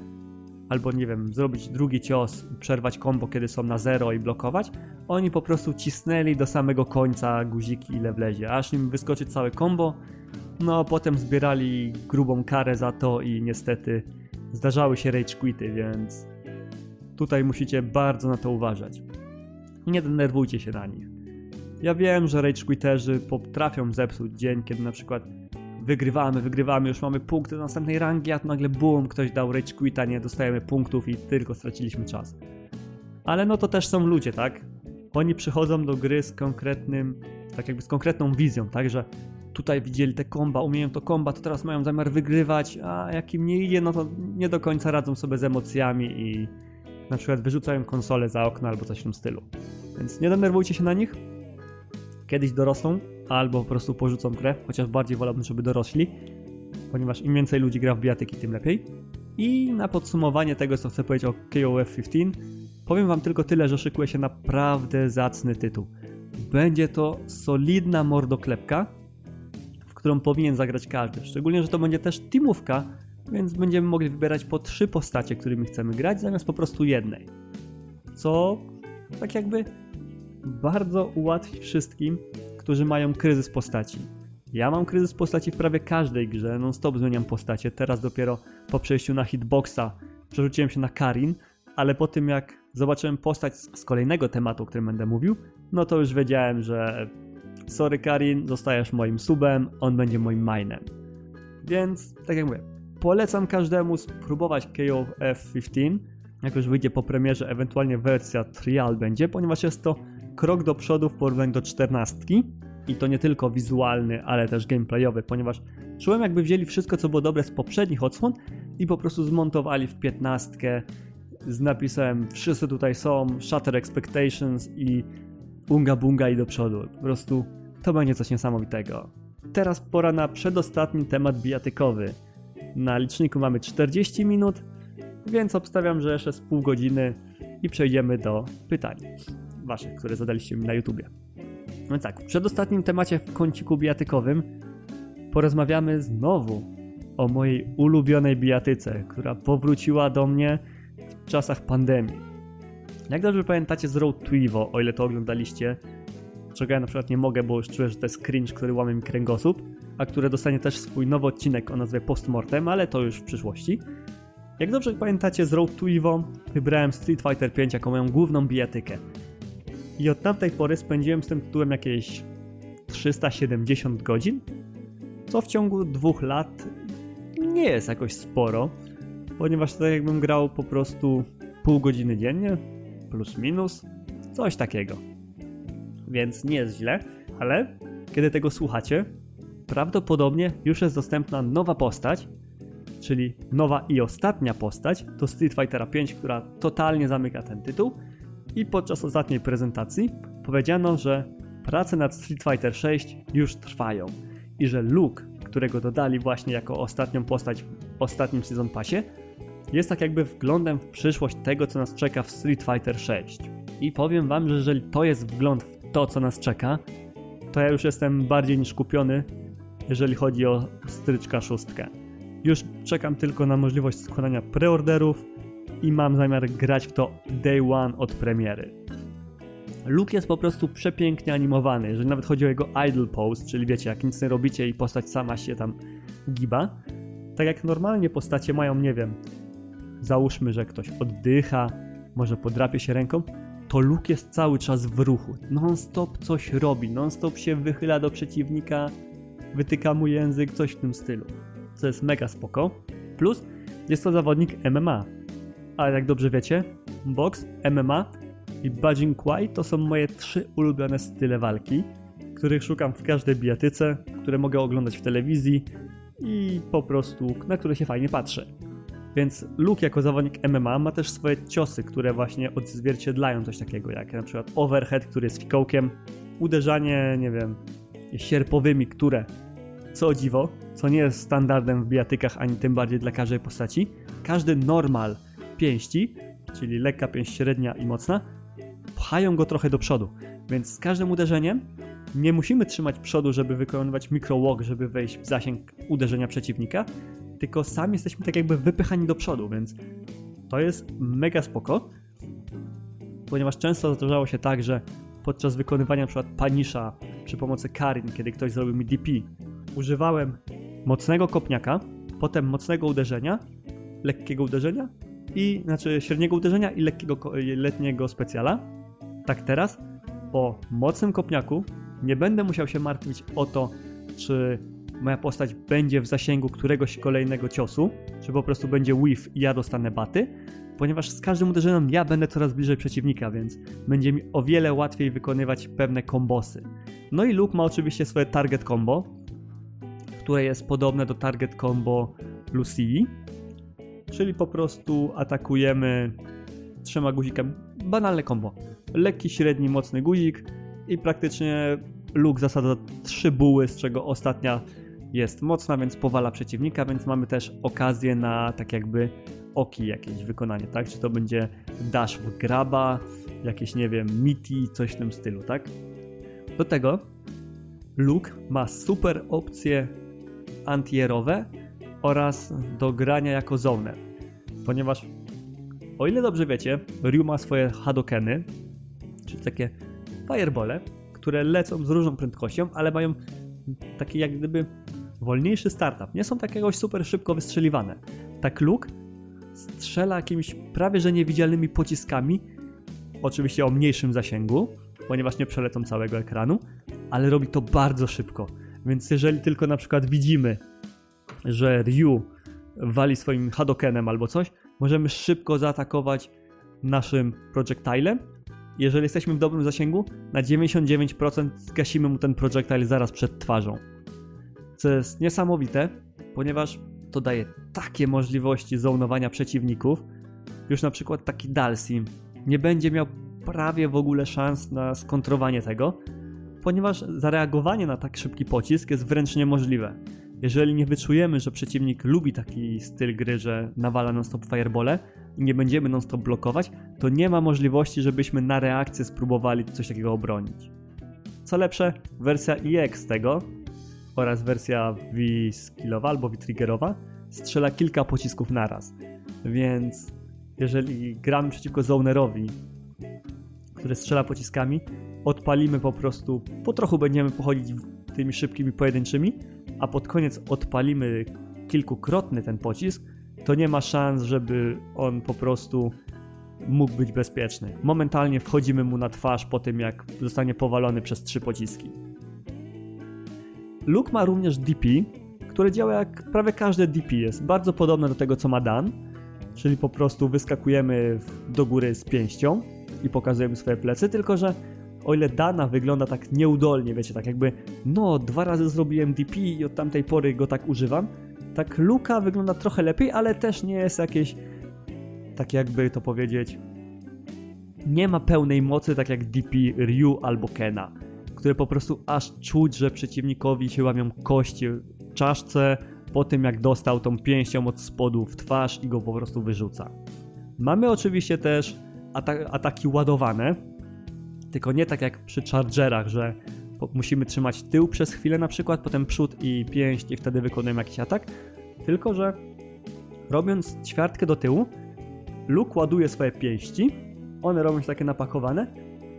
albo nie wiem, zrobić drugi cios, przerwać combo, kiedy są na zero i blokować, oni po prostu cisnęli do samego końca guziki ile wlezie, aż im wyskoczy całe combo, no potem zbierali grubą karę za to i niestety zdarzały się rage quity, więc tutaj musicie bardzo na to uważać. Nie denerwujcie się na nich. Ja wiem, że rage quitterzy potrafią zepsuć dzień, kiedy na przykład wygrywamy, wygrywamy, już mamy punkty do następnej rangi, a tu nagle boom, ktoś dał rage quita, nie dostajemy punktów i tylko straciliśmy czas. Ale no to też są ludzie, tak? Oni przychodzą do gry z konkretnym, tak jakby z konkretną wizją, tak, że tutaj widzieli te komba, umieją to komba, to teraz mają zamiar wygrywać, a jak im nie idzie, no to nie do końca radzą sobie z emocjami i na przykład wyrzucają konsolę za okno albo coś w tym stylu. Więc nie denerwujcie się na nich. Kiedyś dorosną, albo po prostu porzucą grę, chociaż bardziej wolałbym, żeby dorośli, ponieważ im więcej ludzi gra w bijatyki, tym lepiej. I na podsumowanie tego, co chcę powiedzieć o KOF 15, powiem wam tylko tyle, że szykuje się naprawdę zacny tytuł. Będzie to solidna mordoklepka, w którą powinien zagrać każdy. Szczególnie, że to będzie też teamówka, więc będziemy mogli wybierać po trzy postacie, którymi chcemy grać, zamiast po prostu jednej. Co tak jakby bardzo ułatwi wszystkim, którzy mają kryzys postaci. Ja mam kryzys postaci w prawie każdej grze, non stop zmieniam postacie. Teraz dopiero po przejściu na hitboxa przerzuciłem się na Karin, ale po tym jak zobaczyłem postać z kolejnego tematu, o którym będę mówił, no to już wiedziałem, że sorry Karin, zostajesz moim subem, on będzie moim minem. Więc, tak jak mówię, polecam każdemu spróbować KOF 15, jak już wyjdzie po premierze, ewentualnie wersja trial będzie, ponieważ jest to krok do przodu w porównaniu do 14 i to nie tylko wizualny, ale też gameplayowy, ponieważ czułem jakby wzięli wszystko co było dobre z poprzednich odsłon i po prostu zmontowali w 15 z napisem wszyscy tutaj są, Shutter Expectations i unga bunga i do przodu. Po prostu to będzie coś niesamowitego. Teraz pora na przedostatni temat bijatykowy. Na liczniku mamy 40 minut, więc obstawiam, że jeszcze z pół godziny i przejdziemy do pytań waszych, które zadaliście mi na YouTubie. No tak, w przedostatnim temacie w kąciku bijatykowym porozmawiamy znowu o mojej ulubionej bijatyce, która powróciła do mnie w czasach pandemii. Jak dobrze pamiętacie z Road to Evo, o ile to oglądaliście, czego ja na przykład nie mogę, bo już czuję, że to jest cringe, który łamie mi kręgosłup, a które dostanie też swój nowy odcinek o nazwie Postmortem, ale to już w przyszłości. Jak dobrze pamiętacie z Road to Evo, wybrałem Street Fighter 5 jako moją główną bijatykę. I od tamtej pory spędziłem z tym tytułem jakieś 370 godzin, co w ciągu dwóch lat nie jest jakoś sporo, ponieważ tak jakbym grał po prostu pół godziny dziennie, plus minus, coś takiego. Więc nie jest źle, ale kiedy tego słuchacie, prawdopodobnie już jest dostępna nowa postać, czyli nowa i ostatnia postać do Street Fightera 5, która totalnie zamyka ten tytuł i podczas ostatniej prezentacji powiedziano, że prace nad Street Fighter 6 już trwają i że Luke, którego dodali właśnie jako ostatnią postać w ostatnim Season Passie, jest tak jakby wglądem w przyszłość tego, co nas czeka w Street Fighter 6. I powiem wam, że jeżeli to jest wgląd w to, co nas czeka, to ja już jestem bardziej niż kupiony, jeżeli chodzi o stryczka szóstkę. Już czekam tylko na możliwość składania preorderów, i mam zamiar grać w to day one od premiery. Luke jest po prostu przepięknie animowany, jeżeli nawet chodzi o jego idle pose, czyli wiecie, jak nic nie robicie i postać sama się tam giba. Tak jak normalnie postacie mają, nie wiem, załóżmy, że ktoś oddycha, może podrapie się ręką, to Luke jest cały czas w ruchu. Non-stop coś robi, non-stop się wychyla do przeciwnika, wytyka mu język, coś w tym stylu. Co jest mega spoko. Plus jest to zawodnik MMA, ale jak dobrze wiecie, boks, MMA i Bajing Kwai to są moje trzy ulubione style walki, których szukam w każdej bijatyce, które mogę oglądać w telewizji i po prostu na które się fajnie patrzę. Więc Luke jako zawodnik MMA ma też swoje ciosy, które właśnie odzwierciedlają coś takiego, jak na przykład overhead, który jest fikołkiem, uderzanie, nie wiem, sierpowymi, które, co dziwo, co nie jest standardem w bijatykach, ani tym bardziej dla każdej postaci, każdy normal pięści, czyli lekka pięść średnia i mocna, pchają go trochę do przodu. Więc z każdym uderzeniem nie musimy trzymać przodu, żeby wykonywać walk, żeby wejść w zasięg uderzenia przeciwnika, tylko sami jesteśmy tak jakby wypychani do przodu, więc to jest mega spoko, ponieważ często zdarzało się tak, że podczas wykonywania np. panisza przy pomocy Karin, kiedy ktoś zrobił mi DP, używałem mocnego kopniaka, potem mocnego uderzenia, lekkiego uderzenia i znaczy średniego uderzenia i lekkiego letniego specjala. Tak teraz, po mocnym kopniaku, nie będę musiał się martwić o to, czy moja postać będzie w zasięgu któregoś kolejnego ciosu, czy po prostu będzie whiff i ja dostanę baty, ponieważ z każdym uderzeniem ja będę coraz bliżej przeciwnika, więc będzie mi o wiele łatwiej wykonywać pewne kombosy. No i Luke ma oczywiście swoje target combo, które jest podobne do target combo Lucii, czyli po prostu atakujemy trzema guzikami. Banalne combo. Lekki, średni, mocny guzik i praktycznie Luke zasada trzy buły, z czego ostatnia jest mocna, więc powala przeciwnika, więc mamy też okazję na tak jakby oki jakieś wykonanie, tak? Czy to będzie dash w graba, jakieś, nie wiem, miti, coś w tym stylu, tak? Do tego Luke ma super opcje antierowe oraz do grania jako zoner, ponieważ o ile dobrze wiecie, Ryu ma swoje hadokeny, czyli takie firebole, które lecą z różną prędkością, ale mają taki jak gdyby wolniejszy startup. Nie są takiego super szybko wystrzeliwane. Tak Luke strzela jakimiś prawie że niewidzialnymi pociskami, oczywiście o mniejszym zasięgu, ponieważ nie przelecą całego ekranu, ale robi to bardzo szybko. Więc jeżeli tylko na przykład widzimy, że Ryu wali swoim Hadokenem albo coś, możemy szybko zaatakować naszym projectilem. Jeżeli jesteśmy w dobrym zasięgu, na 99% zgasimy mu ten projectile zaraz przed twarzą. Co jest niesamowite, ponieważ to daje takie możliwości zonowania przeciwników. Już na przykład taki Dalsim nie będzie miał prawie w ogóle szans na skontrowanie tego, ponieważ zareagowanie na tak szybki pocisk jest wręcz niemożliwe. Jeżeli nie wyczujemy, że przeciwnik lubi taki styl gry, że nawala non-stop firebole i nie będziemy non-stop blokować, to nie ma możliwości, żebyśmy na reakcję spróbowali coś takiego obronić. Co lepsze, wersja EX tego oraz wersja V-skillowa albo V-triggerowa strzela kilka pocisków naraz. Więc jeżeli gramy przeciwko zonerowi, który strzela pociskami, odpalimy po prostu, po trochu będziemy pochodzić tymi szybkimi pojedynczymi, a pod koniec odpalimy kilkukrotny ten pocisk, to nie ma szans, żeby on po prostu mógł być bezpieczny. Momentalnie wchodzimy mu na twarz po tym, jak zostanie powalony przez trzy pociski. Luke ma również DP, które działa jak prawie każde DP. Jest bardzo podobne do tego, co ma Dan, czyli po prostu wyskakujemy do góry z pięścią i pokazujemy swoje plecy, tylko że o ile Dana wygląda tak nieudolnie, wiecie, tak jakby no, dwa razy zrobiłem DP i od tamtej pory go tak używam, tak Luka wygląda trochę lepiej, ale też nie jest jakieś tak jakby to powiedzieć nie ma pełnej mocy tak jak DP Ryu albo Kena, które po prostu aż czuć, że przeciwnikowi się łamią kości w czaszce po tym jak dostał tą pięścią od spodu w twarz i go po prostu wyrzuca. Mamy oczywiście też ataki ładowane, tylko nie tak jak przy chargerach, że musimy trzymać tył przez chwilę na przykład, potem przód i pięść i wtedy wykonujemy jakiś atak, tylko że robiąc ćwiartkę do tyłu, Luke ładuje swoje pięści, one robią się takie napakowane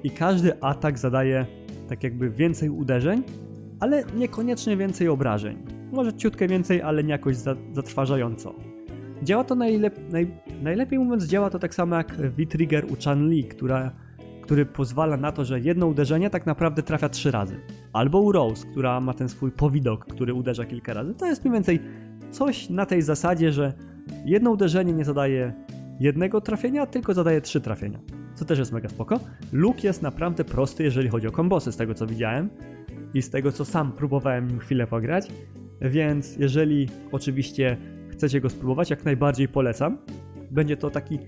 i każdy atak zadaje tak jakby więcej uderzeń, ale niekoniecznie więcej obrażeń. Może ciutkę więcej, ale nie jakoś zatrważająco. Działa to najlep naj najlepiej mówiąc, działa to tak samo jak V-Trigger u Chan-Li, która który pozwala na to, że jedno uderzenie tak naprawdę trafia trzy razy. Albo u Rose, która ma ten swój powidok, który uderza kilka razy. To jest mniej więcej coś na tej zasadzie, że jedno uderzenie nie zadaje jednego trafienia, tylko zadaje trzy trafienia. Co też jest mega spoko. Luke jest naprawdę prosty, jeżeli chodzi o kombosy, z tego co widziałem i z tego co sam próbowałem chwilę pograć. Więc jeżeli oczywiście chcecie go spróbować, jak najbardziej polecam. Będzie to taki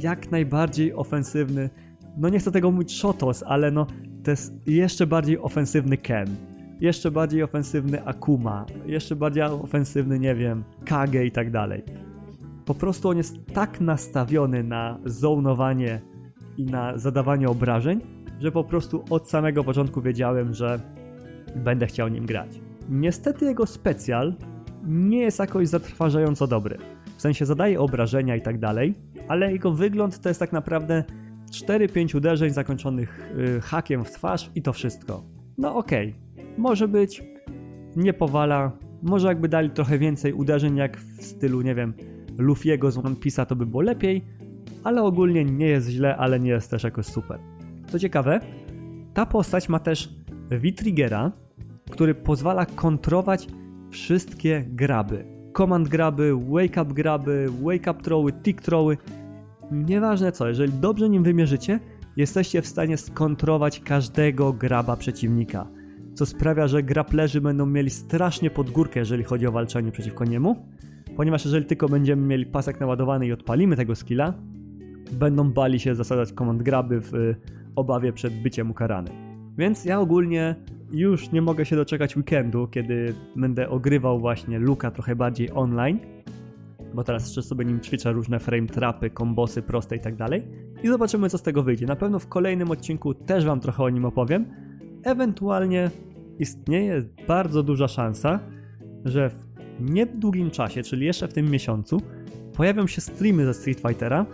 jak najbardziej ofensywny no nie chcę tego mówić Shotos, ale no to jest jeszcze bardziej ofensywny Ken. Jeszcze bardziej ofensywny Akuma, jeszcze bardziej ofensywny, nie wiem, Kage i tak dalej. Po prostu on jest tak nastawiony na zonowanie i na zadawanie obrażeń, że po prostu od samego początku wiedziałem, że będę chciał nim grać. Niestety jego specjal nie jest jakoś zatrważająco dobry. W sensie zadaje obrażenia i tak dalej, ale jego wygląd to jest tak naprawdę 4-5 uderzeń zakończonych yy, hakiem w twarz i to wszystko. No okej, okay. może być, nie powala, może jakby dali trochę więcej uderzeń jak w stylu, nie wiem, Luffy'ego z One Piece'a to by było lepiej, ale ogólnie nie jest źle, ale nie jest też jakoś super. Co ciekawe, ta postać ma też V-Triggera, który pozwala kontrować wszystkie graby. Command graby, wake up graby, wake up throwy, tick throwy. Nieważne co, jeżeli dobrze nim wymierzycie, jesteście w stanie skontrować każdego graba przeciwnika. Co sprawia, że graplerzy będą mieli strasznie pod górkę, jeżeli chodzi o walczenie przeciwko niemu. Ponieważ jeżeli tylko będziemy mieli pasek naładowany i odpalimy tego skilla, będą bali się zasadzać command graby w y, obawie przed byciem ukaranym. Więc ja ogólnie już nie mogę się doczekać weekendu, kiedy będę ogrywał właśnie Luka trochę bardziej online, bo teraz jeszcze sobie nim ćwiczę różne frame trapy, kombosy proste i tak dalej i zobaczymy co z tego wyjdzie. Na pewno w kolejnym odcinku też wam trochę o nim opowiem. Ewentualnie istnieje bardzo duża szansa, że w niedługim czasie, czyli jeszcze w tym miesiącu, pojawią się streamy ze Street Fightera,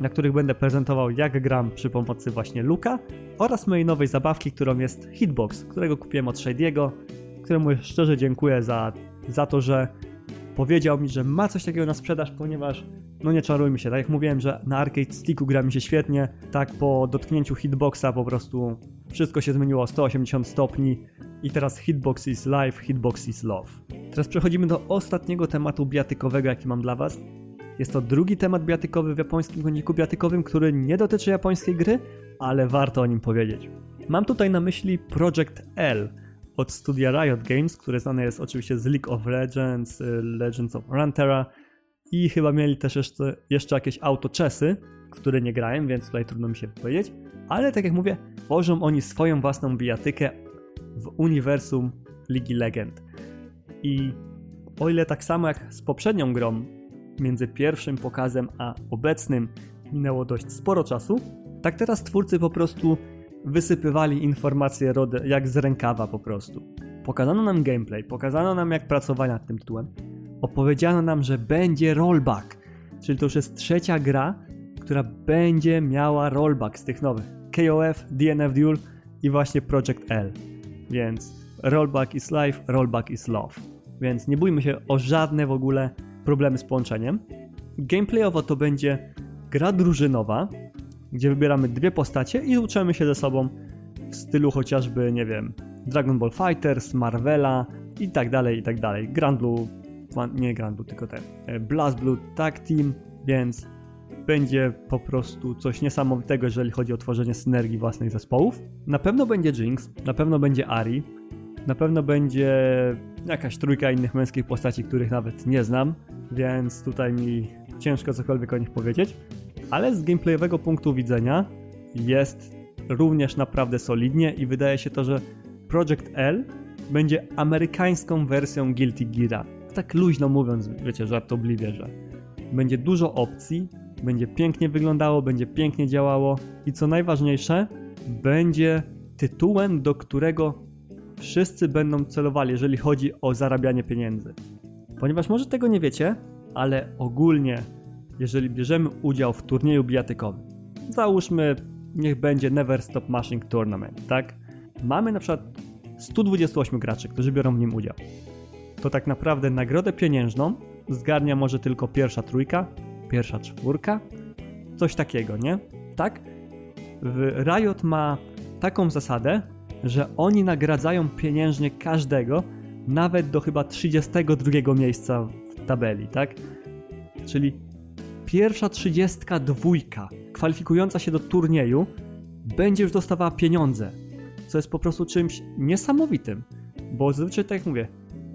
na których będę prezentował jak gram przy pomocy właśnie Luka oraz mojej nowej zabawki, którą jest Hitbox, którego kupiłem od Shady'ego, któremu szczerze dziękuję za, za to, że powiedział mi, że ma coś takiego na sprzedaż, ponieważ no nie czarujmy się, tak jak mówiłem, że na arcade sticku gra mi się świetnie, tak po dotknięciu hitboxa po prostu wszystko się zmieniło o 180 stopni i teraz hitbox is life, hitbox is love. Teraz przechodzimy do ostatniego tematu biatykowego, jaki mam dla was, jest to drugi temat biatykowy w japońskim koniku biatykowym, który nie dotyczy japońskiej gry, ale warto o nim powiedzieć. Mam tutaj na myśli Project L od studia Riot Games, które znane jest oczywiście z League of Legends, y, Legends of Runeterra i chyba mieli też jeszcze, jeszcze jakieś autochessy, w które nie grałem, więc tutaj trudno mi się powiedzieć. Ale tak jak mówię, tworzą oni swoją własną bijatykę w uniwersum Ligi Legend. I o ile tak samo jak z poprzednią grą między pierwszym pokazem a obecnym minęło dość sporo czasu, tak teraz twórcy po prostu wysypywali informacje jak z rękawa po prostu. Pokazano nam gameplay, pokazano nam jak pracować nad tym tytułem, opowiedziano nam, że będzie rollback, czyli to już jest trzecia gra, która będzie miała rollback z tych nowych. KOF, DNF Duel i właśnie Project L. Więc rollback is life, rollback is love. Więc nie bójmy się o żadne w ogóle problemy z połączeniem. Gameplayowo to będzie gra drużynowa, gdzie wybieramy dwie postacie i uczymy się ze sobą w stylu chociażby, nie wiem, Dragon Ball Fighters, Marvela i tak dalej, i tak dalej. Grand Blue, nie Grand Blue, tylko ten, e, Blast Blue Tag Team, więc będzie po prostu coś niesamowitego, jeżeli chodzi o tworzenie synergii własnych zespołów. Na pewno będzie Jinx, na pewno będzie Ari, na pewno będzie jakaś trójka innych męskich postaci, których nawet nie znam, więc tutaj mi ciężko cokolwiek o nich powiedzieć. Ale z gameplayowego punktu widzenia jest również naprawdę solidnie i wydaje się to, że Project L będzie amerykańską wersją Guilty Gear'a. Tak luźno mówiąc, wiecie, żartobliwie, że będzie dużo opcji, będzie pięknie wyglądało, będzie pięknie działało i co najważniejsze, będzie tytułem, do którego wszyscy będą celowali, jeżeli chodzi o zarabianie pieniędzy. Ponieważ może tego nie wiecie, ale ogólnie, jeżeli bierzemy udział w turnieju bijatykowym, załóżmy, niech będzie Never Stop Mashing Tournament, tak? Mamy na przykład 128 graczy, którzy biorą w nim udział. To tak naprawdę nagrodę pieniężną zgarnia może tylko pierwsza trójka, pierwsza czwórka, coś takiego, nie? Tak? Riot ma taką zasadę, że oni nagradzają pieniężnie każdego, nawet do chyba 32 miejsca w tabeli, tak? Czyli pierwsza 32 kwalifikująca się do turnieju będzie już dostawała pieniądze, co jest po prostu czymś niesamowitym, bo zazwyczaj tak jak mówię,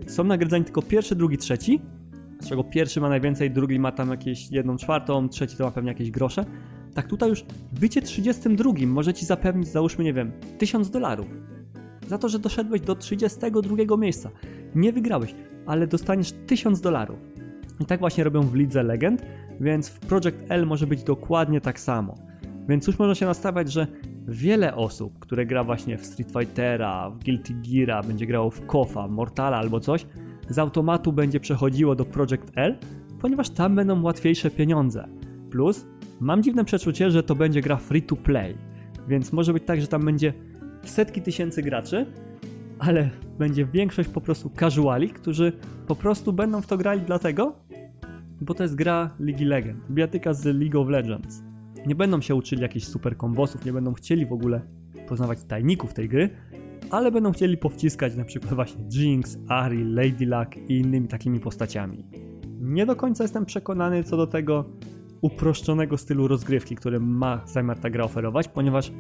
są nagradzani tylko pierwszy, drugi, trzeci, z czego pierwszy ma najwięcej, drugi ma tam jakieś jedną czwartą, trzeci to ma pewnie jakieś grosze, tak tutaj już bycie 32 może ci zapewnić, załóżmy, nie wiem, 1000 dolarów. Za to, że doszedłeś do 32 miejsca. Nie wygrałeś, ale dostaniesz 1000 dolarów. I tak właśnie robią w Lidze Legend, więc w Project L może być dokładnie tak samo. Więc już można się nastawiać, że wiele osób, które gra właśnie w Street Fightera, w Guilty Geara, będzie grało w KOFA, Mortala albo coś, z automatu będzie przechodziło do Project L, ponieważ tam będą łatwiejsze pieniądze. Plus Mam dziwne przeczucie, że to będzie gra free to play, więc może być tak, że tam będzie setki tysięcy graczy, ale będzie większość po prostu casuali, którzy po prostu będą w to grali dlatego, bo to jest gra Ligi Legend, biatyka z League of Legends. nie będą się uczyli jakichś super kombosów, nie będą chcieli w ogóle poznawać tajników tej gry, ale będą chcieli powciskać na przykład właśnie Jinx, Ari, Lady Luck i innymi takimi postaciami. Nie do końca jestem przekonany co do tego uproszczonego stylu rozgrywki, który ma zamiar ta gra oferować, ponieważ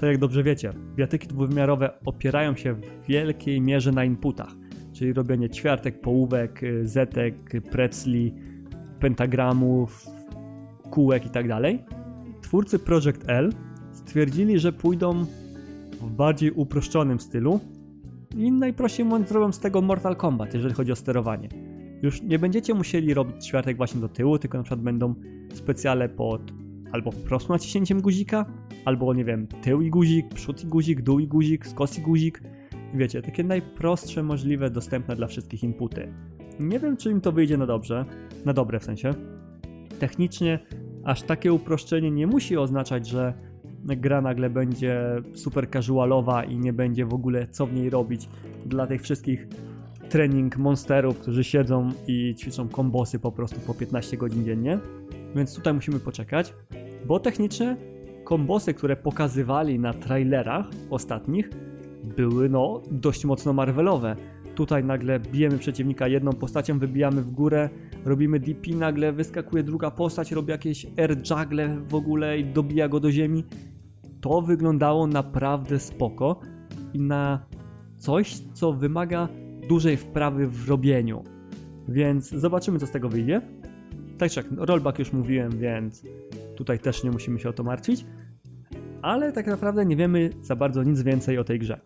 tak jak dobrze wiecie, biatyki dwuwymiarowe opierają się w wielkiej mierze na inputach, czyli robienie ćwiartek, połówek, zetek, pretzli, pentagramów, kółek i tak. Twórcy Project L stwierdzili, że pójdą w bardziej uproszczonym stylu i najprościej mówiąc zrobią z tego Mortal Kombat, jeżeli chodzi o sterowanie. Już nie będziecie musieli robić ćwiartek właśnie do tyłu, tylko na przykład będą specjale pod albo wprost naciśnięciem guzika, albo nie wiem, tył i guzik, przód i guzik, dół i guzik, skos i guzik. Wiecie, takie najprostsze możliwe, dostępne dla wszystkich inputy. Nie wiem, czy im to wyjdzie na dobrze, na dobre w sensie. Technicznie aż takie uproszczenie nie musi oznaczać, że gra nagle będzie super casualowa i nie będzie w ogóle co w niej robić dla tych wszystkich trening monsterów, którzy siedzą i ćwiczą kombosy po prostu po 15 godzin dziennie. Więc tutaj musimy poczekać, bo technicznie kombosy, które pokazywali na trailerach ostatnich, były no dość mocno marvelowe. Tutaj nagle bijemy przeciwnika jedną postacią, wybijamy w górę, robimy DP, nagle wyskakuje druga postać, robi jakieś air juggle w ogóle i dobija go do ziemi. To wyglądało naprawdę spoko i na coś, co wymaga dużej wprawy w robieniu. Więc zobaczymy, co z tego wyjdzie. Tak czy jak, rollback już mówiłem, więc tutaj też nie musimy się o to martwić. Ale tak naprawdę nie wiemy za bardzo nic więcej o tej grze.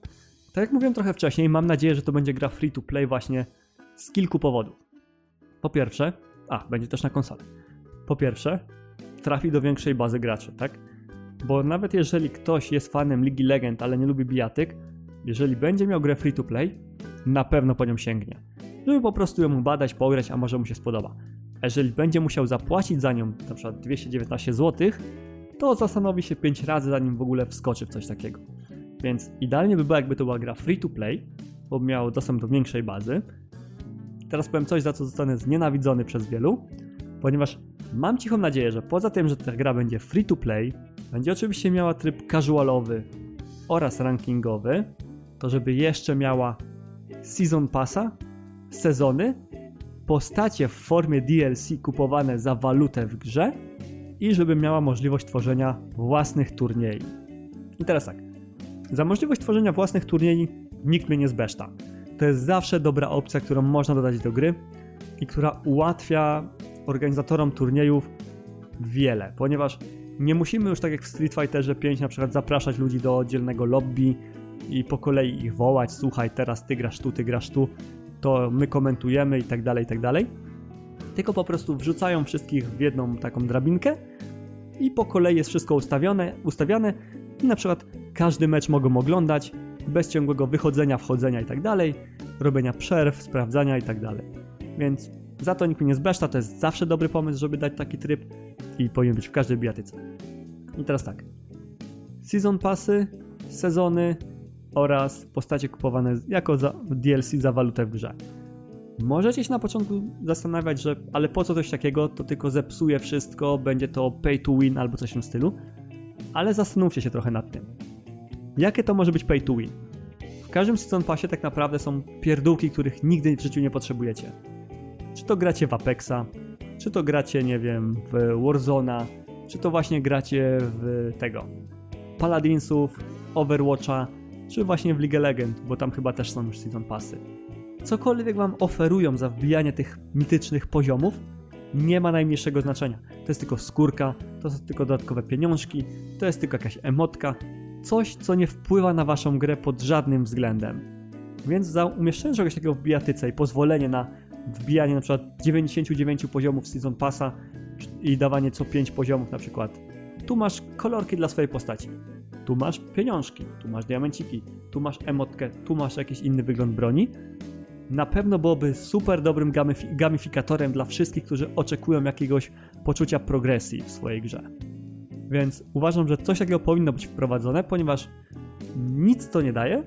Tak jak mówiłem trochę wcześniej, mam nadzieję, że to będzie gra free to play właśnie z kilku powodów. Po pierwsze, a, będzie też na konsolę. Po pierwsze, trafi do większej bazy graczy, tak? Bo nawet jeżeli ktoś jest fanem Ligi Legend, ale nie lubi bijatyk, jeżeli będzie miał grę free to play, na pewno po nią sięgnie. Żeby po prostu ją badać, pograć, a może mu się spodoba. A jeżeli będzie musiał zapłacić za nią przykład 219 zł, to zastanowi się 5 razy zanim w ogóle wskoczy w coś takiego. Więc idealnie by było jakby to była gra free to play, bo miał dostęp do większej bazy. Teraz powiem coś, za co zostanę znienawidzony przez wielu, ponieważ mam cichą nadzieję, że poza tym, że ta gra będzie free to play, będzie oczywiście miała tryb casualowy oraz rankingowy, to żeby jeszcze miała Season Passa, sezony, postacie w formie DLC kupowane za walutę w grze i żeby miała możliwość tworzenia własnych turniej. I teraz tak, za możliwość tworzenia własnych turniej nikt mnie nie zbeszta. To jest zawsze dobra opcja, którą można dodać do gry i która ułatwia organizatorom turniejów wiele, ponieważ nie musimy już tak jak w Street Fighterze 5 na przykład zapraszać ludzi do oddzielnego lobby i po kolei ich wołać, słuchaj, teraz ty grasz tu, ty grasz tu, to my komentujemy i tak dalej, i tak dalej. Tylko po prostu wrzucają wszystkich w jedną taką drabinkę i po kolei jest wszystko ustawione, ustawiane i na przykład każdy mecz mogą oglądać bez ciągłego wychodzenia, wchodzenia i tak dalej, robienia przerw, sprawdzania i tak dalej. Więc za to nikt nie zbeszta, to jest zawsze dobry pomysł, żeby dać taki tryb i powinien być w każdej bijatyce. I teraz tak. Season passy, sezony, oraz postacie kupowane jako za DLC za walutę w grze. Możecie się na początku zastanawiać, że ale po co coś takiego, to tylko zepsuje wszystko, będzie to pay to win albo coś w tym stylu, ale zastanówcie się trochę nad tym. Jakie to może być pay to win? W każdym Season Passie tak naprawdę są pierdółki, których nigdy w życiu nie potrzebujecie. Czy to gracie w Apexa, czy to gracie, nie wiem, w Warzona, czy to właśnie gracie w tego Paladinsów, Overwatcha, czy właśnie w League Legend, bo tam chyba też są już season passy. Cokolwiek wam oferują za wbijanie tych mitycznych poziomów, nie ma najmniejszego znaczenia. To jest tylko skórka, to są tylko dodatkowe pieniążki, to jest tylko jakaś emotka, coś, co nie wpływa na waszą grę pod żadnym względem. Więc za umieszczenie czegoś takiego w bijatyce i pozwolenie na wbijanie na przykład 99 poziomów Season Passa i dawanie co 5 poziomów na przykład, tu masz kolorki dla swojej postaci tu masz pieniążki, tu masz diamenciki, tu masz emotkę, tu masz jakiś inny wygląd broni. Na pewno byłoby super dobrym gamifikatorem dla wszystkich, którzy oczekują jakiegoś poczucia progresji w swojej grze. Więc uważam, że coś takiego powinno być wprowadzone, ponieważ nic to nie daje,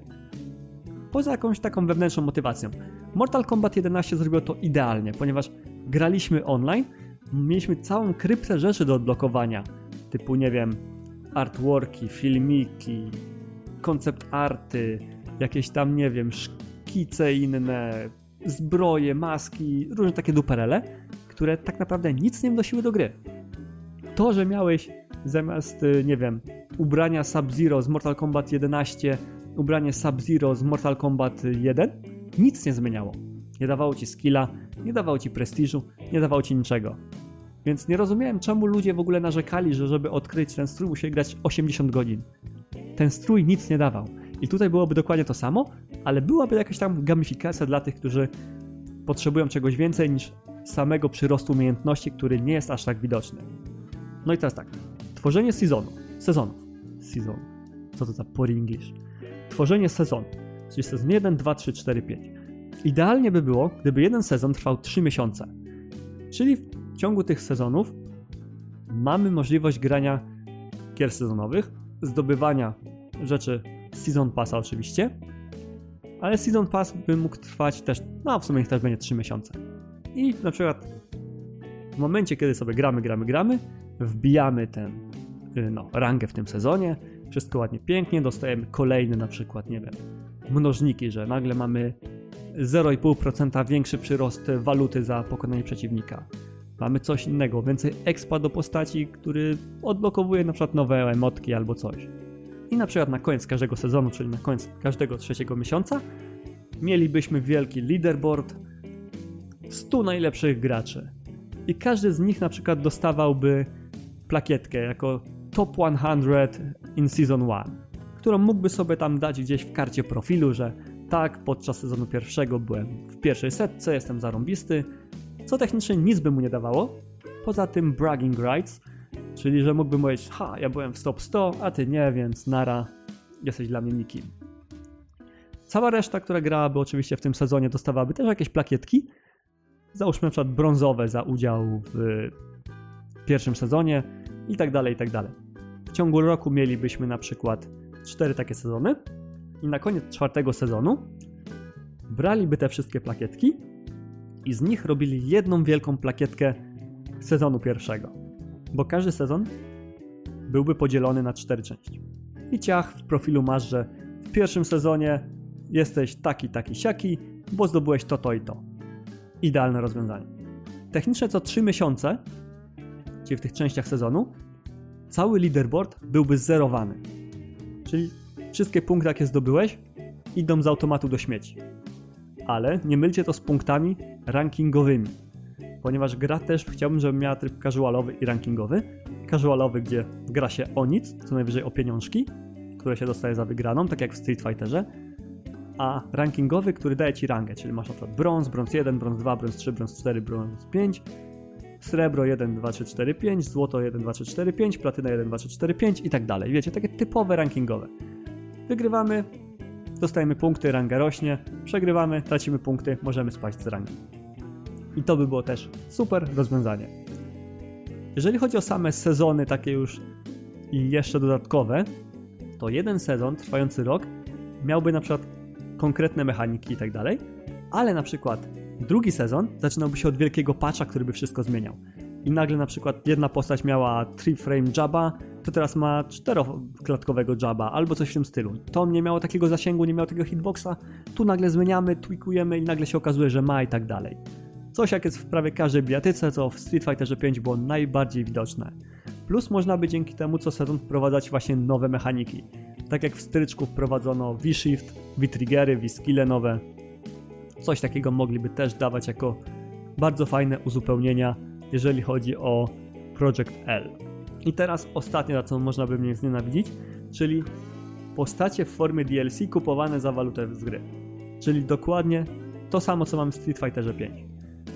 poza jakąś taką wewnętrzną motywacją. Mortal Kombat 11 zrobiło to idealnie, ponieważ graliśmy online, mieliśmy całą kryptę rzeczy do odblokowania typu, nie wiem, artworki, filmiki, koncept arty, jakieś tam, nie wiem, szkice inne, zbroje, maski, różne takie duperele, które tak naprawdę nic nie wnosiły do gry. To, że miałeś zamiast, y, nie wiem, ubrania Sub-Zero z Mortal Kombat 11, ubranie Sub-Zero z Mortal Kombat 1, nic nie zmieniało. Nie dawało ci skilla, nie dawało ci prestiżu, nie dawało ci niczego. Więc nie rozumiałem, czemu ludzie w ogóle narzekali, że żeby odkryć ten strój musieli grać 80 godzin. Ten strój nic nie dawał. I tutaj byłoby dokładnie to samo, ale byłaby jakaś tam gamifikacja dla tych, którzy potrzebują czegoś więcej niż samego przyrostu umiejętności, który nie jest aż tak widoczny. No i teraz tak. Tworzenie sezonu. Sezonów. Sezon. Co to za pory English? Tworzenie sezonu. Czyli sezon 1, 2, 3, 4, 5. Idealnie by było, gdyby jeden sezon trwał 3 miesiące. Czyli ciągu tych sezonów mamy możliwość grania gier sezonowych, zdobywania rzeczy Season Passa oczywiście, ale Season Pass by mógł trwać też, no w sumie niech też będzie 3 miesiące. I na przykład w momencie, kiedy sobie gramy, gramy, gramy, wbijamy ten, y, no, rangę w tym sezonie, wszystko ładnie, pięknie, dostajemy kolejny na przykład, nie wiem, mnożniki, że nagle mamy 0,5% większy przyrost waluty za pokonanie przeciwnika. Mamy coś innego, więcej expa do postaci, który odblokowuje na przykład nowe emotki albo coś. I na przykład na koniec każdego sezonu, czyli na koniec każdego trzeciego miesiąca, mielibyśmy wielki leaderboard 100 najlepszych graczy. I każdy z nich na przykład dostawałby plakietkę jako Top 100 in Season 1, którą mógłby sobie tam dać gdzieś w karcie profilu, że tak, podczas sezonu pierwszego byłem w pierwszej setce, jestem zarąbisty, co technicznie nic by mu nie dawało, poza tym bragging rights, czyli że mógłby mówić, ha, ja byłem w top 100, a ty nie, więc nara, jesteś dla mnie nikim. Cała reszta, która grałaby oczywiście w tym sezonie, dostawałaby też jakieś plakietki, załóżmy na przykład brązowe za udział w pierwszym sezonie i tak dalej, i tak dalej. W ciągu roku mielibyśmy na przykład cztery takie sezony i na koniec czwartego sezonu braliby te wszystkie plakietki i z nich robili jedną wielką plakietkę sezonu pierwszego. Bo każdy sezon byłby podzielony na cztery części. I ciach w profilu masz, że w pierwszym sezonie jesteś taki, taki, siaki, bo zdobyłeś to, to i to. Idealne rozwiązanie. Technicznie co 3 miesiące, czyli w tych częściach sezonu, cały leaderboard byłby zerowany. Czyli wszystkie punkty, jakie zdobyłeś, idą z automatu do śmieci. Ale nie mylcie to z punktami rankingowymi, ponieważ gra też chciałbym, żeby miała tryb casualowy i rankingowy. Casualowy, gdzie gra się o nic, co najwyżej o pieniążki, które się dostaje za wygraną, tak jak w Street Fighterze, a rankingowy, który daje ci rangę, czyli masz na przykład brąz, brąz 1, brąz 2, brąz 3, brąz 4, brąz 5, srebro 1, 2, 3, 4, 5, złoto 1, 2, 3, 4, 5, platyna 1, 2, 3, 4, 5 i tak dalej. Wiecie, takie typowe rankingowe. Wygrywamy, dostajemy punkty, ranga rośnie, przegrywamy, tracimy punkty, możemy spaść z rangi. I to by było też super rozwiązanie. Jeżeli chodzi o same sezony takie już i jeszcze dodatkowe, to jeden sezon trwający rok miałby na przykład konkretne mechaniki i tak dalej, ale na przykład drugi sezon zaczynałby się od wielkiego patcha, który by wszystko zmieniał. I nagle na przykład jedna postać miała 3 frame jaba, to teraz ma czteroklatkowego jaba albo coś w tym stylu. To nie miało takiego zasięgu, nie miało takiego hitboxa, tu nagle zmieniamy, tweakujemy i nagle się okazuje, że ma i tak dalej. Coś jak jest w prawie każdej bijatyce, co w Street Fighterze 5 było najbardziej widoczne. Plus można by dzięki temu co sezon wprowadzać właśnie nowe mechaniki. Tak jak w stryczku wprowadzono V-Shift, V-Triggery, V-Skille nowe. Coś takiego mogliby też dawać jako bardzo fajne uzupełnienia, jeżeli chodzi o Project L. I teraz ostatnie, na co można by mnie znienawidzić, czyli postacie w formie DLC kupowane za walutę z gry. Czyli dokładnie to samo, co mamy w Street Fighterze 5.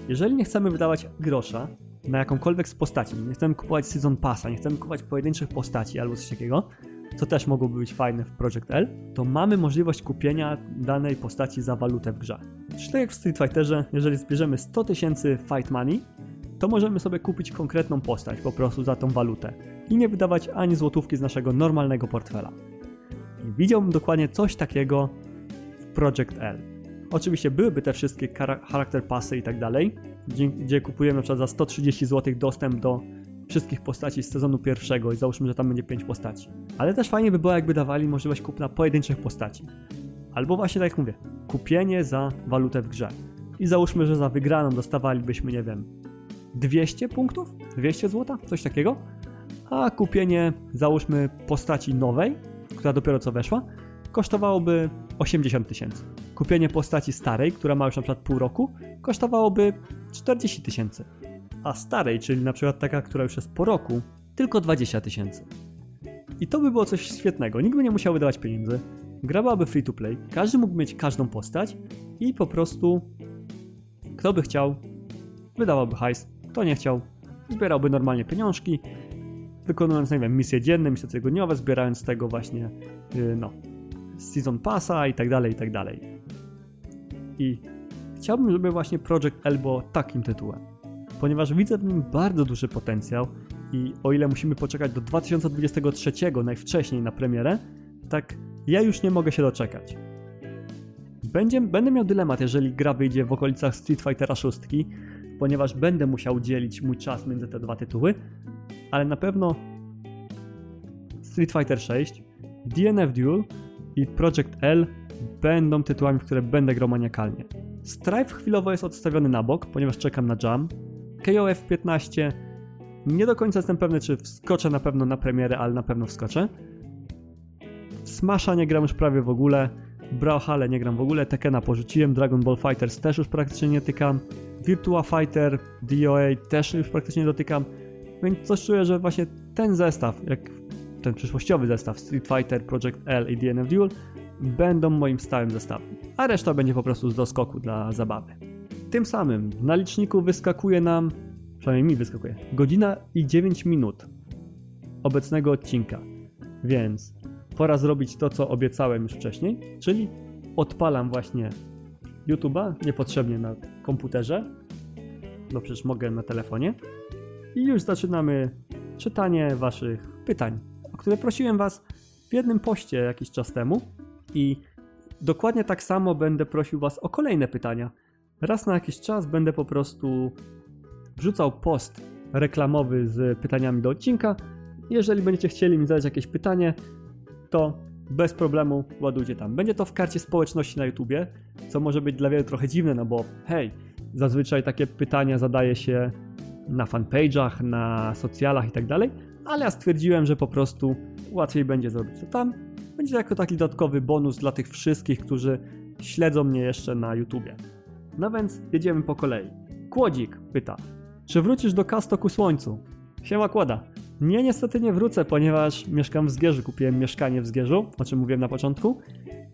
Jeżeli nie chcemy wydawać grosza na jakąkolwiek z postaci, nie chcemy kupować Season Passa, nie chcemy kupować pojedynczych postaci albo coś takiego, co też mogłoby być fajne w Project L, to mamy możliwość kupienia danej postaci za walutę w grze. Czyli tak jak w Street Fighterze, jeżeli zbierzemy 100 tysięcy fight money, to możemy sobie kupić konkretną postać po prostu za tą walutę i nie wydawać ani złotówki z naszego normalnego portfela. I widziałbym dokładnie coś takiego w Project L. Oczywiście byłyby te wszystkie charakter pasy i tak dalej, gdzie, kupujemy na przykład za 130 zł dostęp do wszystkich postaci z sezonu pierwszego i załóżmy, że tam będzie 5 postaci. Ale też fajnie by było, jakby dawali możliwość kupna pojedynczych postaci. Albo właśnie tak jak mówię, kupienie za walutę w grze. I załóżmy, że za wygraną dostawalibyśmy, nie wiem, 200 punktów? 200 zł? Coś takiego? A kupienie, załóżmy, postaci nowej, która dopiero co weszła, kosztowałoby 80 tysięcy. Kupienie postaci starej, która ma już na przykład pół roku, kosztowałoby 40 tysięcy. A starej, czyli na przykład taka, która już jest po roku, tylko 20 tysięcy. I to by było coś świetnego. Nikt by nie musiał wydawać pieniędzy. Gra byłaby free to play, każdy mógł mieć każdą postać i po prostu kto by chciał, wydawałby hajs, kto nie chciał, zbierałby normalnie pieniążki, wykonując, nie wiem, misje dzienne, misje tygodniowe, zbierając z tego właśnie, yy, no, Season Passa i tak dalej, i tak dalej. I chciałbym, żeby właśnie Project było takim tytułem, ponieważ widzę w nim bardzo duży potencjał i o ile musimy poczekać do 2023 najwcześniej na premierę, tak ja już nie mogę się doczekać. Będzie, będę miał dylemat, jeżeli gra wyjdzie w okolicach Street Fightera 6, ponieważ będę musiał dzielić mój czas między te dwa tytuły, ale na pewno Street Fighter 6, DNF Duel i Project L będą tytułami, w które będę grał maniakalnie. Strife chwilowo jest odstawiony na bok, ponieważ czekam na Jam. KOF 15 nie do końca jestem pewny, czy wskoczę na pewno na premierę, ale na pewno wskoczę. Smasha nie gram już prawie w ogóle. Brawlhalla nie gram w ogóle. Tekena porzuciłem. Dragon Ball Fighters też już praktycznie nie tykam. Virtua Fighter, DOA też już praktycznie dotykam. Więc coś czuję, że właśnie ten zestaw, jak ten przyszłościowy zestaw Street Fighter, Project L i DNF Duel będą moim stałym zestawem, a reszta będzie po prostu z doskoku dla zabawy. Tym samym na liczniku wyskakuje nam, przynajmniej mi wyskakuje, godzina i 9 minut obecnego odcinka, więc pora zrobić to, co obiecałem już wcześniej, czyli odpalam właśnie YouTube'a niepotrzebnie na komputerze, bo przecież mogę na telefonie i już zaczynamy czytanie waszych pytań, o które prosiłem was w jednym poście jakiś czas temu i dokładnie tak samo będę prosił was o kolejne pytania. Raz na jakiś czas będę po prostu wrzucał post reklamowy z pytaniami do odcinka. Jeżeli będziecie chcieli mi zadać jakieś pytanie, to bez problemu ładujcie tam. Będzie to w karcie społeczności na YouTubie, co może być dla wielu trochę dziwne, no bo hej, zazwyczaj takie pytania zadaje się na fanpage'ach, na socjalach i tak dalej, ale ja stwierdziłem, że po prostu łatwiej będzie zrobić to tam. Będzie jako taki dodatkowy bonus dla tych wszystkich, którzy śledzą mnie jeszcze na YouTubie. No więc jedziemy po kolei. Kłodzik pyta, czy wrócisz do Kasto ku słońcu? Siema Kłoda. Nie, niestety nie wrócę, ponieważ mieszkam w Zgierzu, kupiłem mieszkanie w Zgierzu, o czym mówiłem na początku.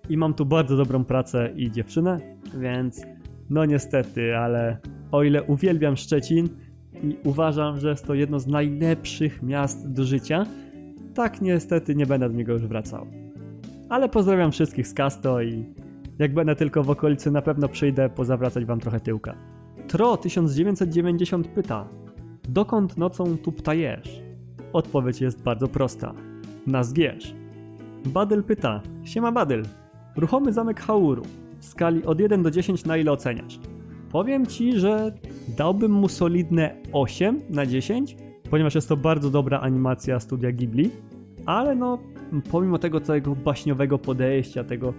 I mam tu bardzo dobrą pracę i dziewczynę, więc no niestety, ale o ile uwielbiam Szczecin i uważam, że jest to jedno z najlepszych miast do życia, tak niestety nie będę do niego już wracał. Ale pozdrawiam wszystkich z Kasto i jak będę tylko w okolicy na pewno przyjdę pozawracać wam trochę tyłka. Tro 1990 pyta, dokąd nocą tu ptajesz? Odpowiedź jest bardzo prosta. Na zgierz. Badyl pyta, siema Badyl, ruchomy zamek Hauru, w skali od 1 do 10 na ile oceniasz? Powiem ci, że dałbym mu solidne 8 na 10, ponieważ jest to bardzo dobra animacja studia Ghibli, ale no, pomimo tego całego baśniowego podejścia, tego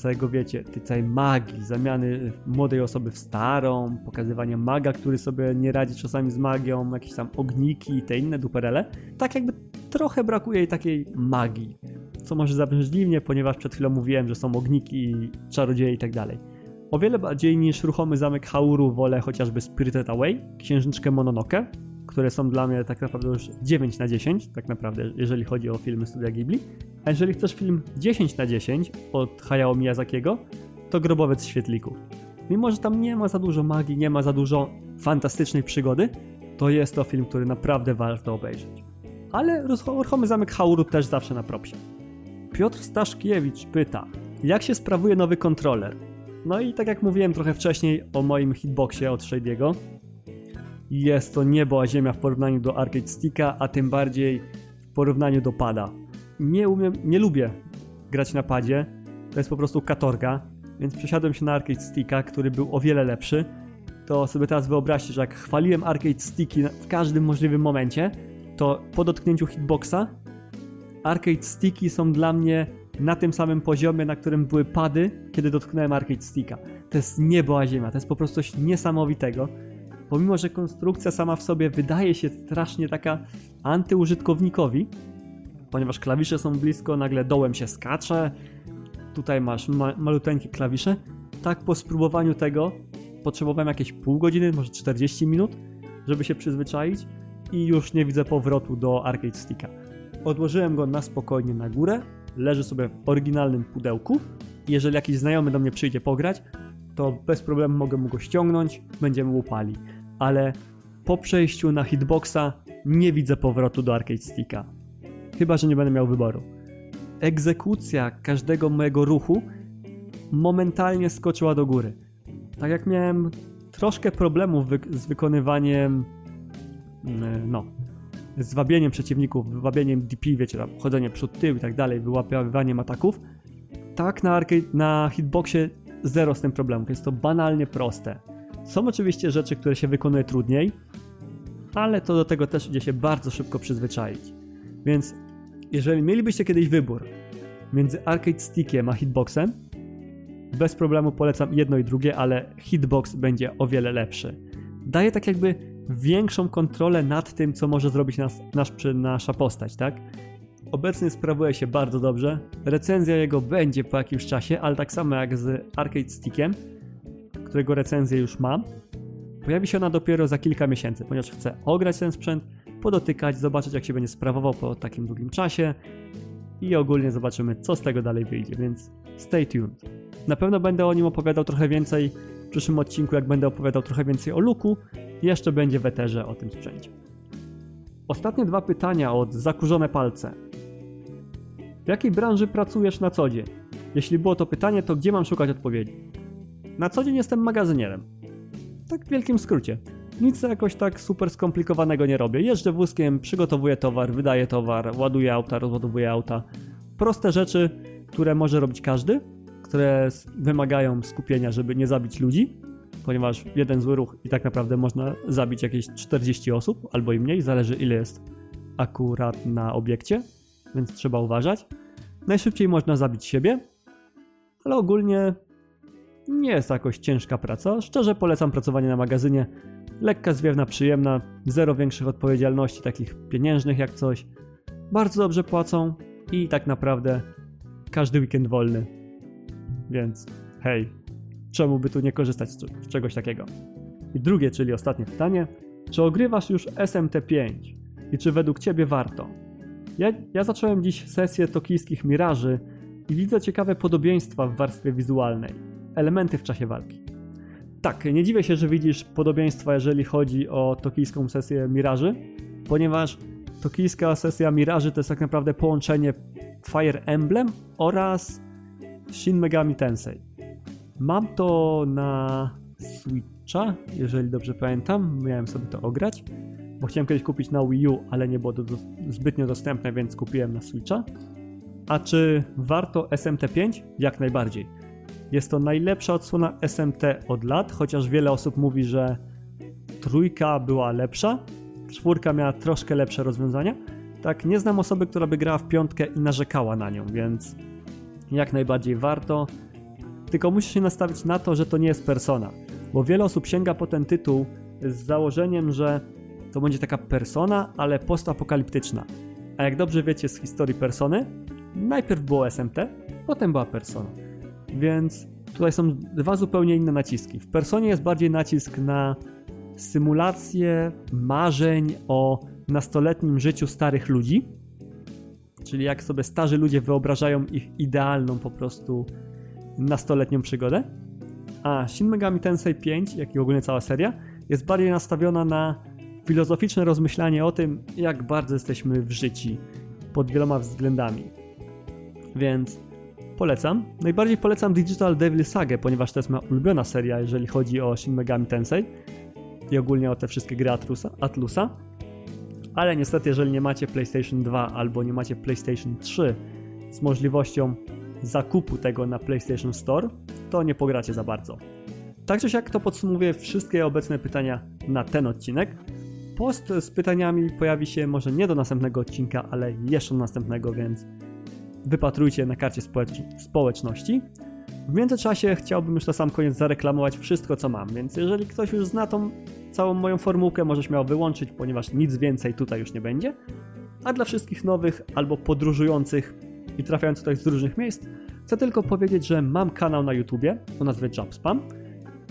całego, wiecie, tej całej magii, zamiany młodej osoby w starą, pokazywania maga, który sobie nie radzi czasami z magią, jakieś tam ogniki i te inne duperele, tak jakby trochę brakuje jej takiej magii. Co może zabrzmieć dziwnie, ponieważ przed chwilą mówiłem, że są ogniki, czarodzieje i tak dalej. O wiele bardziej niż ruchomy zamek Hauru wolę chociażby Spirited Away, księżniczkę Mononoke, które są dla mnie tak naprawdę już 9 na 10, tak naprawdę, jeżeli chodzi o filmy studia Ghibli. A jeżeli chcesz film 10 na 10 od Hayao Miyazakiego, to Grobowiec Świetlików. Mimo, że tam nie ma za dużo magii, nie ma za dużo fantastycznej przygody, to jest to film, który naprawdę warto obejrzeć. Ale Ruchomy Zamek Hauru też zawsze na propsie. Piotr Staszkiewicz pyta, jak się sprawuje nowy kontroler? No i tak jak mówiłem trochę wcześniej o moim hitboxie od Shady'ego, jest to niebo a ziemia w porównaniu do Arcade Sticka, a tym bardziej w porównaniu do pada. Nie umiem, nie lubię grać na padzie, to jest po prostu katorga, więc przesiadłem się na Arcade Sticka, który był o wiele lepszy. To sobie teraz wyobraźcie, że jak chwaliłem Arcade Sticky w każdym możliwym momencie, to po dotknięciu hitboxa arcade sticky są dla mnie na tym samym poziomie, na którym były pady, kiedy dotknąłem arcade sticka. To jest niebo a ziemia, to jest po prostu coś niesamowitego. Pomimo, że konstrukcja sama w sobie wydaje się strasznie taka antyużytkownikowi, ponieważ klawisze są blisko, nagle dołem się skacze, tutaj masz ma maluteńkie klawisze, tak po spróbowaniu tego potrzebowałem jakieś pół godziny, może 40 minut, żeby się przyzwyczaić i już nie widzę powrotu do arcade sticka. Odłożyłem go na spokojnie na górę, leży sobie w oryginalnym pudełku. Jeżeli jakiś znajomy do mnie przyjdzie pograć, to bez problemu mogę mu go ściągnąć, będziemy upali. Ale po przejściu na hitboxa nie widzę powrotu do arcade sticka. Chyba, że nie będę miał wyboru. Egzekucja każdego mojego ruchu momentalnie skoczyła do góry. Tak jak miałem troszkę problemów wy z wykonywaniem mm, no, z wabieniem przeciwników, wabieniem DP, wiecie, tam chodzenie przód, tył i tak dalej, wyłapywaniem ataków, tak na, arcade, na hitboxie zero z tym problemów. Jest to banalnie proste. Są oczywiście rzeczy, które się wykonuje trudniej, ale to do tego też idzie się bardzo szybko przyzwyczaić. Więc jeżeli mielibyście kiedyś wybór między arcade stickiem a hitboxem, bez problemu polecam jedno i drugie, ale hitbox będzie o wiele lepszy. Daje tak jakby większą kontrolę nad tym, co może zrobić nas, nasz, nasza postać, tak? Obecnie sprawuje się bardzo dobrze. Recenzja jego będzie po jakimś czasie, ale tak samo jak z Arcade Stickiem, którego recenzję już mam, pojawi się ona dopiero za kilka miesięcy, ponieważ chcę ograć ten sprzęt, podotykać, zobaczyć jak się będzie sprawował po takim długim czasie i ogólnie zobaczymy, co z tego dalej wyjdzie, więc stay tuned. Na pewno będę o nim opowiadał trochę więcej w przyszłym odcinku, jak będę opowiadał trochę więcej o Luku, jeszcze będzie w eterze o tym sprzęcie. Ostatnie dwa pytania od Zakurzone Palce. W jakiej branży pracujesz na co dzień? Jeśli było to pytanie, to gdzie mam szukać odpowiedzi? Na co dzień jestem magazynierem. Tak w wielkim skrócie. Nic jakoś tak super skomplikowanego nie robię. Jeżdżę wózkiem, przygotowuję towar, wydaję towar, ładuję auta, rozładowuję auta. Proste rzeczy, które może robić każdy, które wymagają skupienia, żeby nie zabić ludzi, ponieważ jeden zły ruch i tak naprawdę można zabić jakieś 40 osób albo i mniej, zależy ile jest akurat na obiekcie, więc trzeba uważać. Najszybciej można zabić siebie, ale ogólnie nie jest jakoś ciężka praca. Szczerze polecam pracowanie na magazynie. Lekka, zwiewna, przyjemna, zero większych odpowiedzialności, takich pieniężnych jak coś. Bardzo dobrze płacą i tak naprawdę każdy weekend wolny. Więc hej, czemu by tu nie korzystać z czegoś takiego? I drugie, czyli ostatnie pytanie. Czy ogrywasz już SMT5 i czy według Ciebie warto? Ja, ja zacząłem dziś sesję tokijskich miraży i widzę ciekawe podobieństwa w warstwie wizualnej. Elementy w czasie walki. Tak, nie dziwię się, że widzisz podobieństwa, jeżeli chodzi o tokijską sesję miraży, ponieważ tokijska sesja miraży to jest tak naprawdę połączenie Fire Emblem oraz Shin Megami Tensei. Mam to na Switcha, jeżeli dobrze pamiętam. Miałem sobie to ograć, bo chciałem kiedyś kupić na Wii U, ale nie było to zbytnio dostępne, więc kupiłem na Switcha. A czy warto SMT5? Jak najbardziej. Jest to najlepsza odsłona SMT od lat, chociaż wiele osób mówi, że trójka była lepsza, czwórka miała troszkę lepsze rozwiązania. Tak, nie znam osoby, która by grała w piątkę i narzekała na nią, więc jak najbardziej warto. Tylko musisz się nastawić na to, że to nie jest persona, bo wiele osób sięga po ten tytuł z założeniem, że to będzie taka persona, ale postapokaliptyczna. A jak dobrze wiecie z historii persony, najpierw było SMT, potem była persona. Więc tutaj są dwa zupełnie inne naciski. W personie jest bardziej nacisk na symulację marzeń o nastoletnim życiu starych ludzi, czyli jak sobie starzy ludzie wyobrażają ich idealną po prostu nastoletnią przygodę. A Shin Megami Tensei 5, jak i ogólnie cała seria, jest bardziej nastawiona na filozoficzne rozmyślanie o tym, jak bardzo jesteśmy w życiu pod wieloma względami. Więc polecam. Najbardziej polecam Digital Devil Saga, ponieważ to jest moja ulubiona seria, jeżeli chodzi o Shin Megami Tensei i ogólnie o te wszystkie gry Atlusa. Atlusa. Ale niestety, jeżeli nie macie PlayStation 2 albo nie macie PlayStation 3 z możliwością zakupu tego na PlayStation Store, to nie pogracie za bardzo. Tak czy siak to podsumowuję wszystkie obecne pytania na ten odcinek. post z pytaniami pojawi się może nie do następnego odcinka, ale jeszcze do następnego, więc wypatrujcie na karcie społeczności. W międzyczasie chciałbym już na sam koniec zareklamować wszystko, co mam, więc jeżeli ktoś już zna tą całą moją formułkę, może śmiało wyłączyć, ponieważ nic więcej tutaj już nie będzie. A dla wszystkich nowych albo podróżujących i trafiających tutaj z różnych miejsc, chcę tylko powiedzieć, że mam kanał na YouTubie o nazwie Jobspam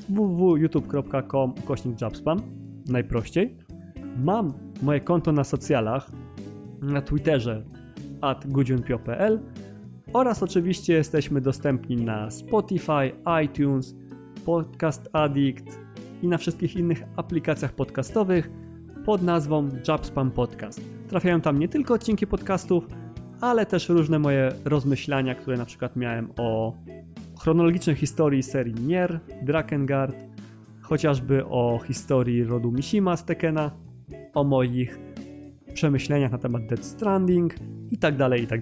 www.youtube.com kośnik Jobspam najprościej. Mam moje konto na socjalach, na Twitterze at oraz oczywiście jesteśmy dostępni na Spotify, iTunes, Podcast Addict i na wszystkich innych aplikacjach podcastowych pod nazwą Jobspam Podcast. Trafiają tam nie tylko odcinki podcastów, ale też różne moje rozmyślania, które na przykład miałem o chronologicznej historii serii Nier, Drakengard, chociażby o historii rodu Mishima z Tekena, o moich przemyśleniach na temat Dead Stranding i tak dalej, i tak.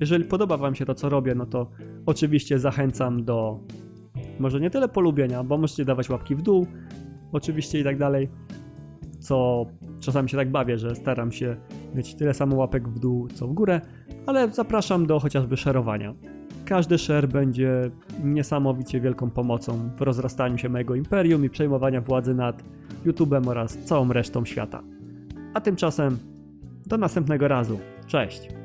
Jeżeli podoba Wam się to, co robię, no to oczywiście zachęcam do może nie tyle polubienia, bo możecie dawać łapki w dół, oczywiście i tak dalej, co czasami się tak bawię, że staram się mieć tyle samo łapek w dół, co w górę, ale zapraszam do chociażby szerowania. Każdy share będzie niesamowicie wielką pomocą w rozrastaniu się mojego imperium i przejmowania władzy nad YouTube'em oraz całą resztą świata. A tymczasem do następnego razu. Cześć!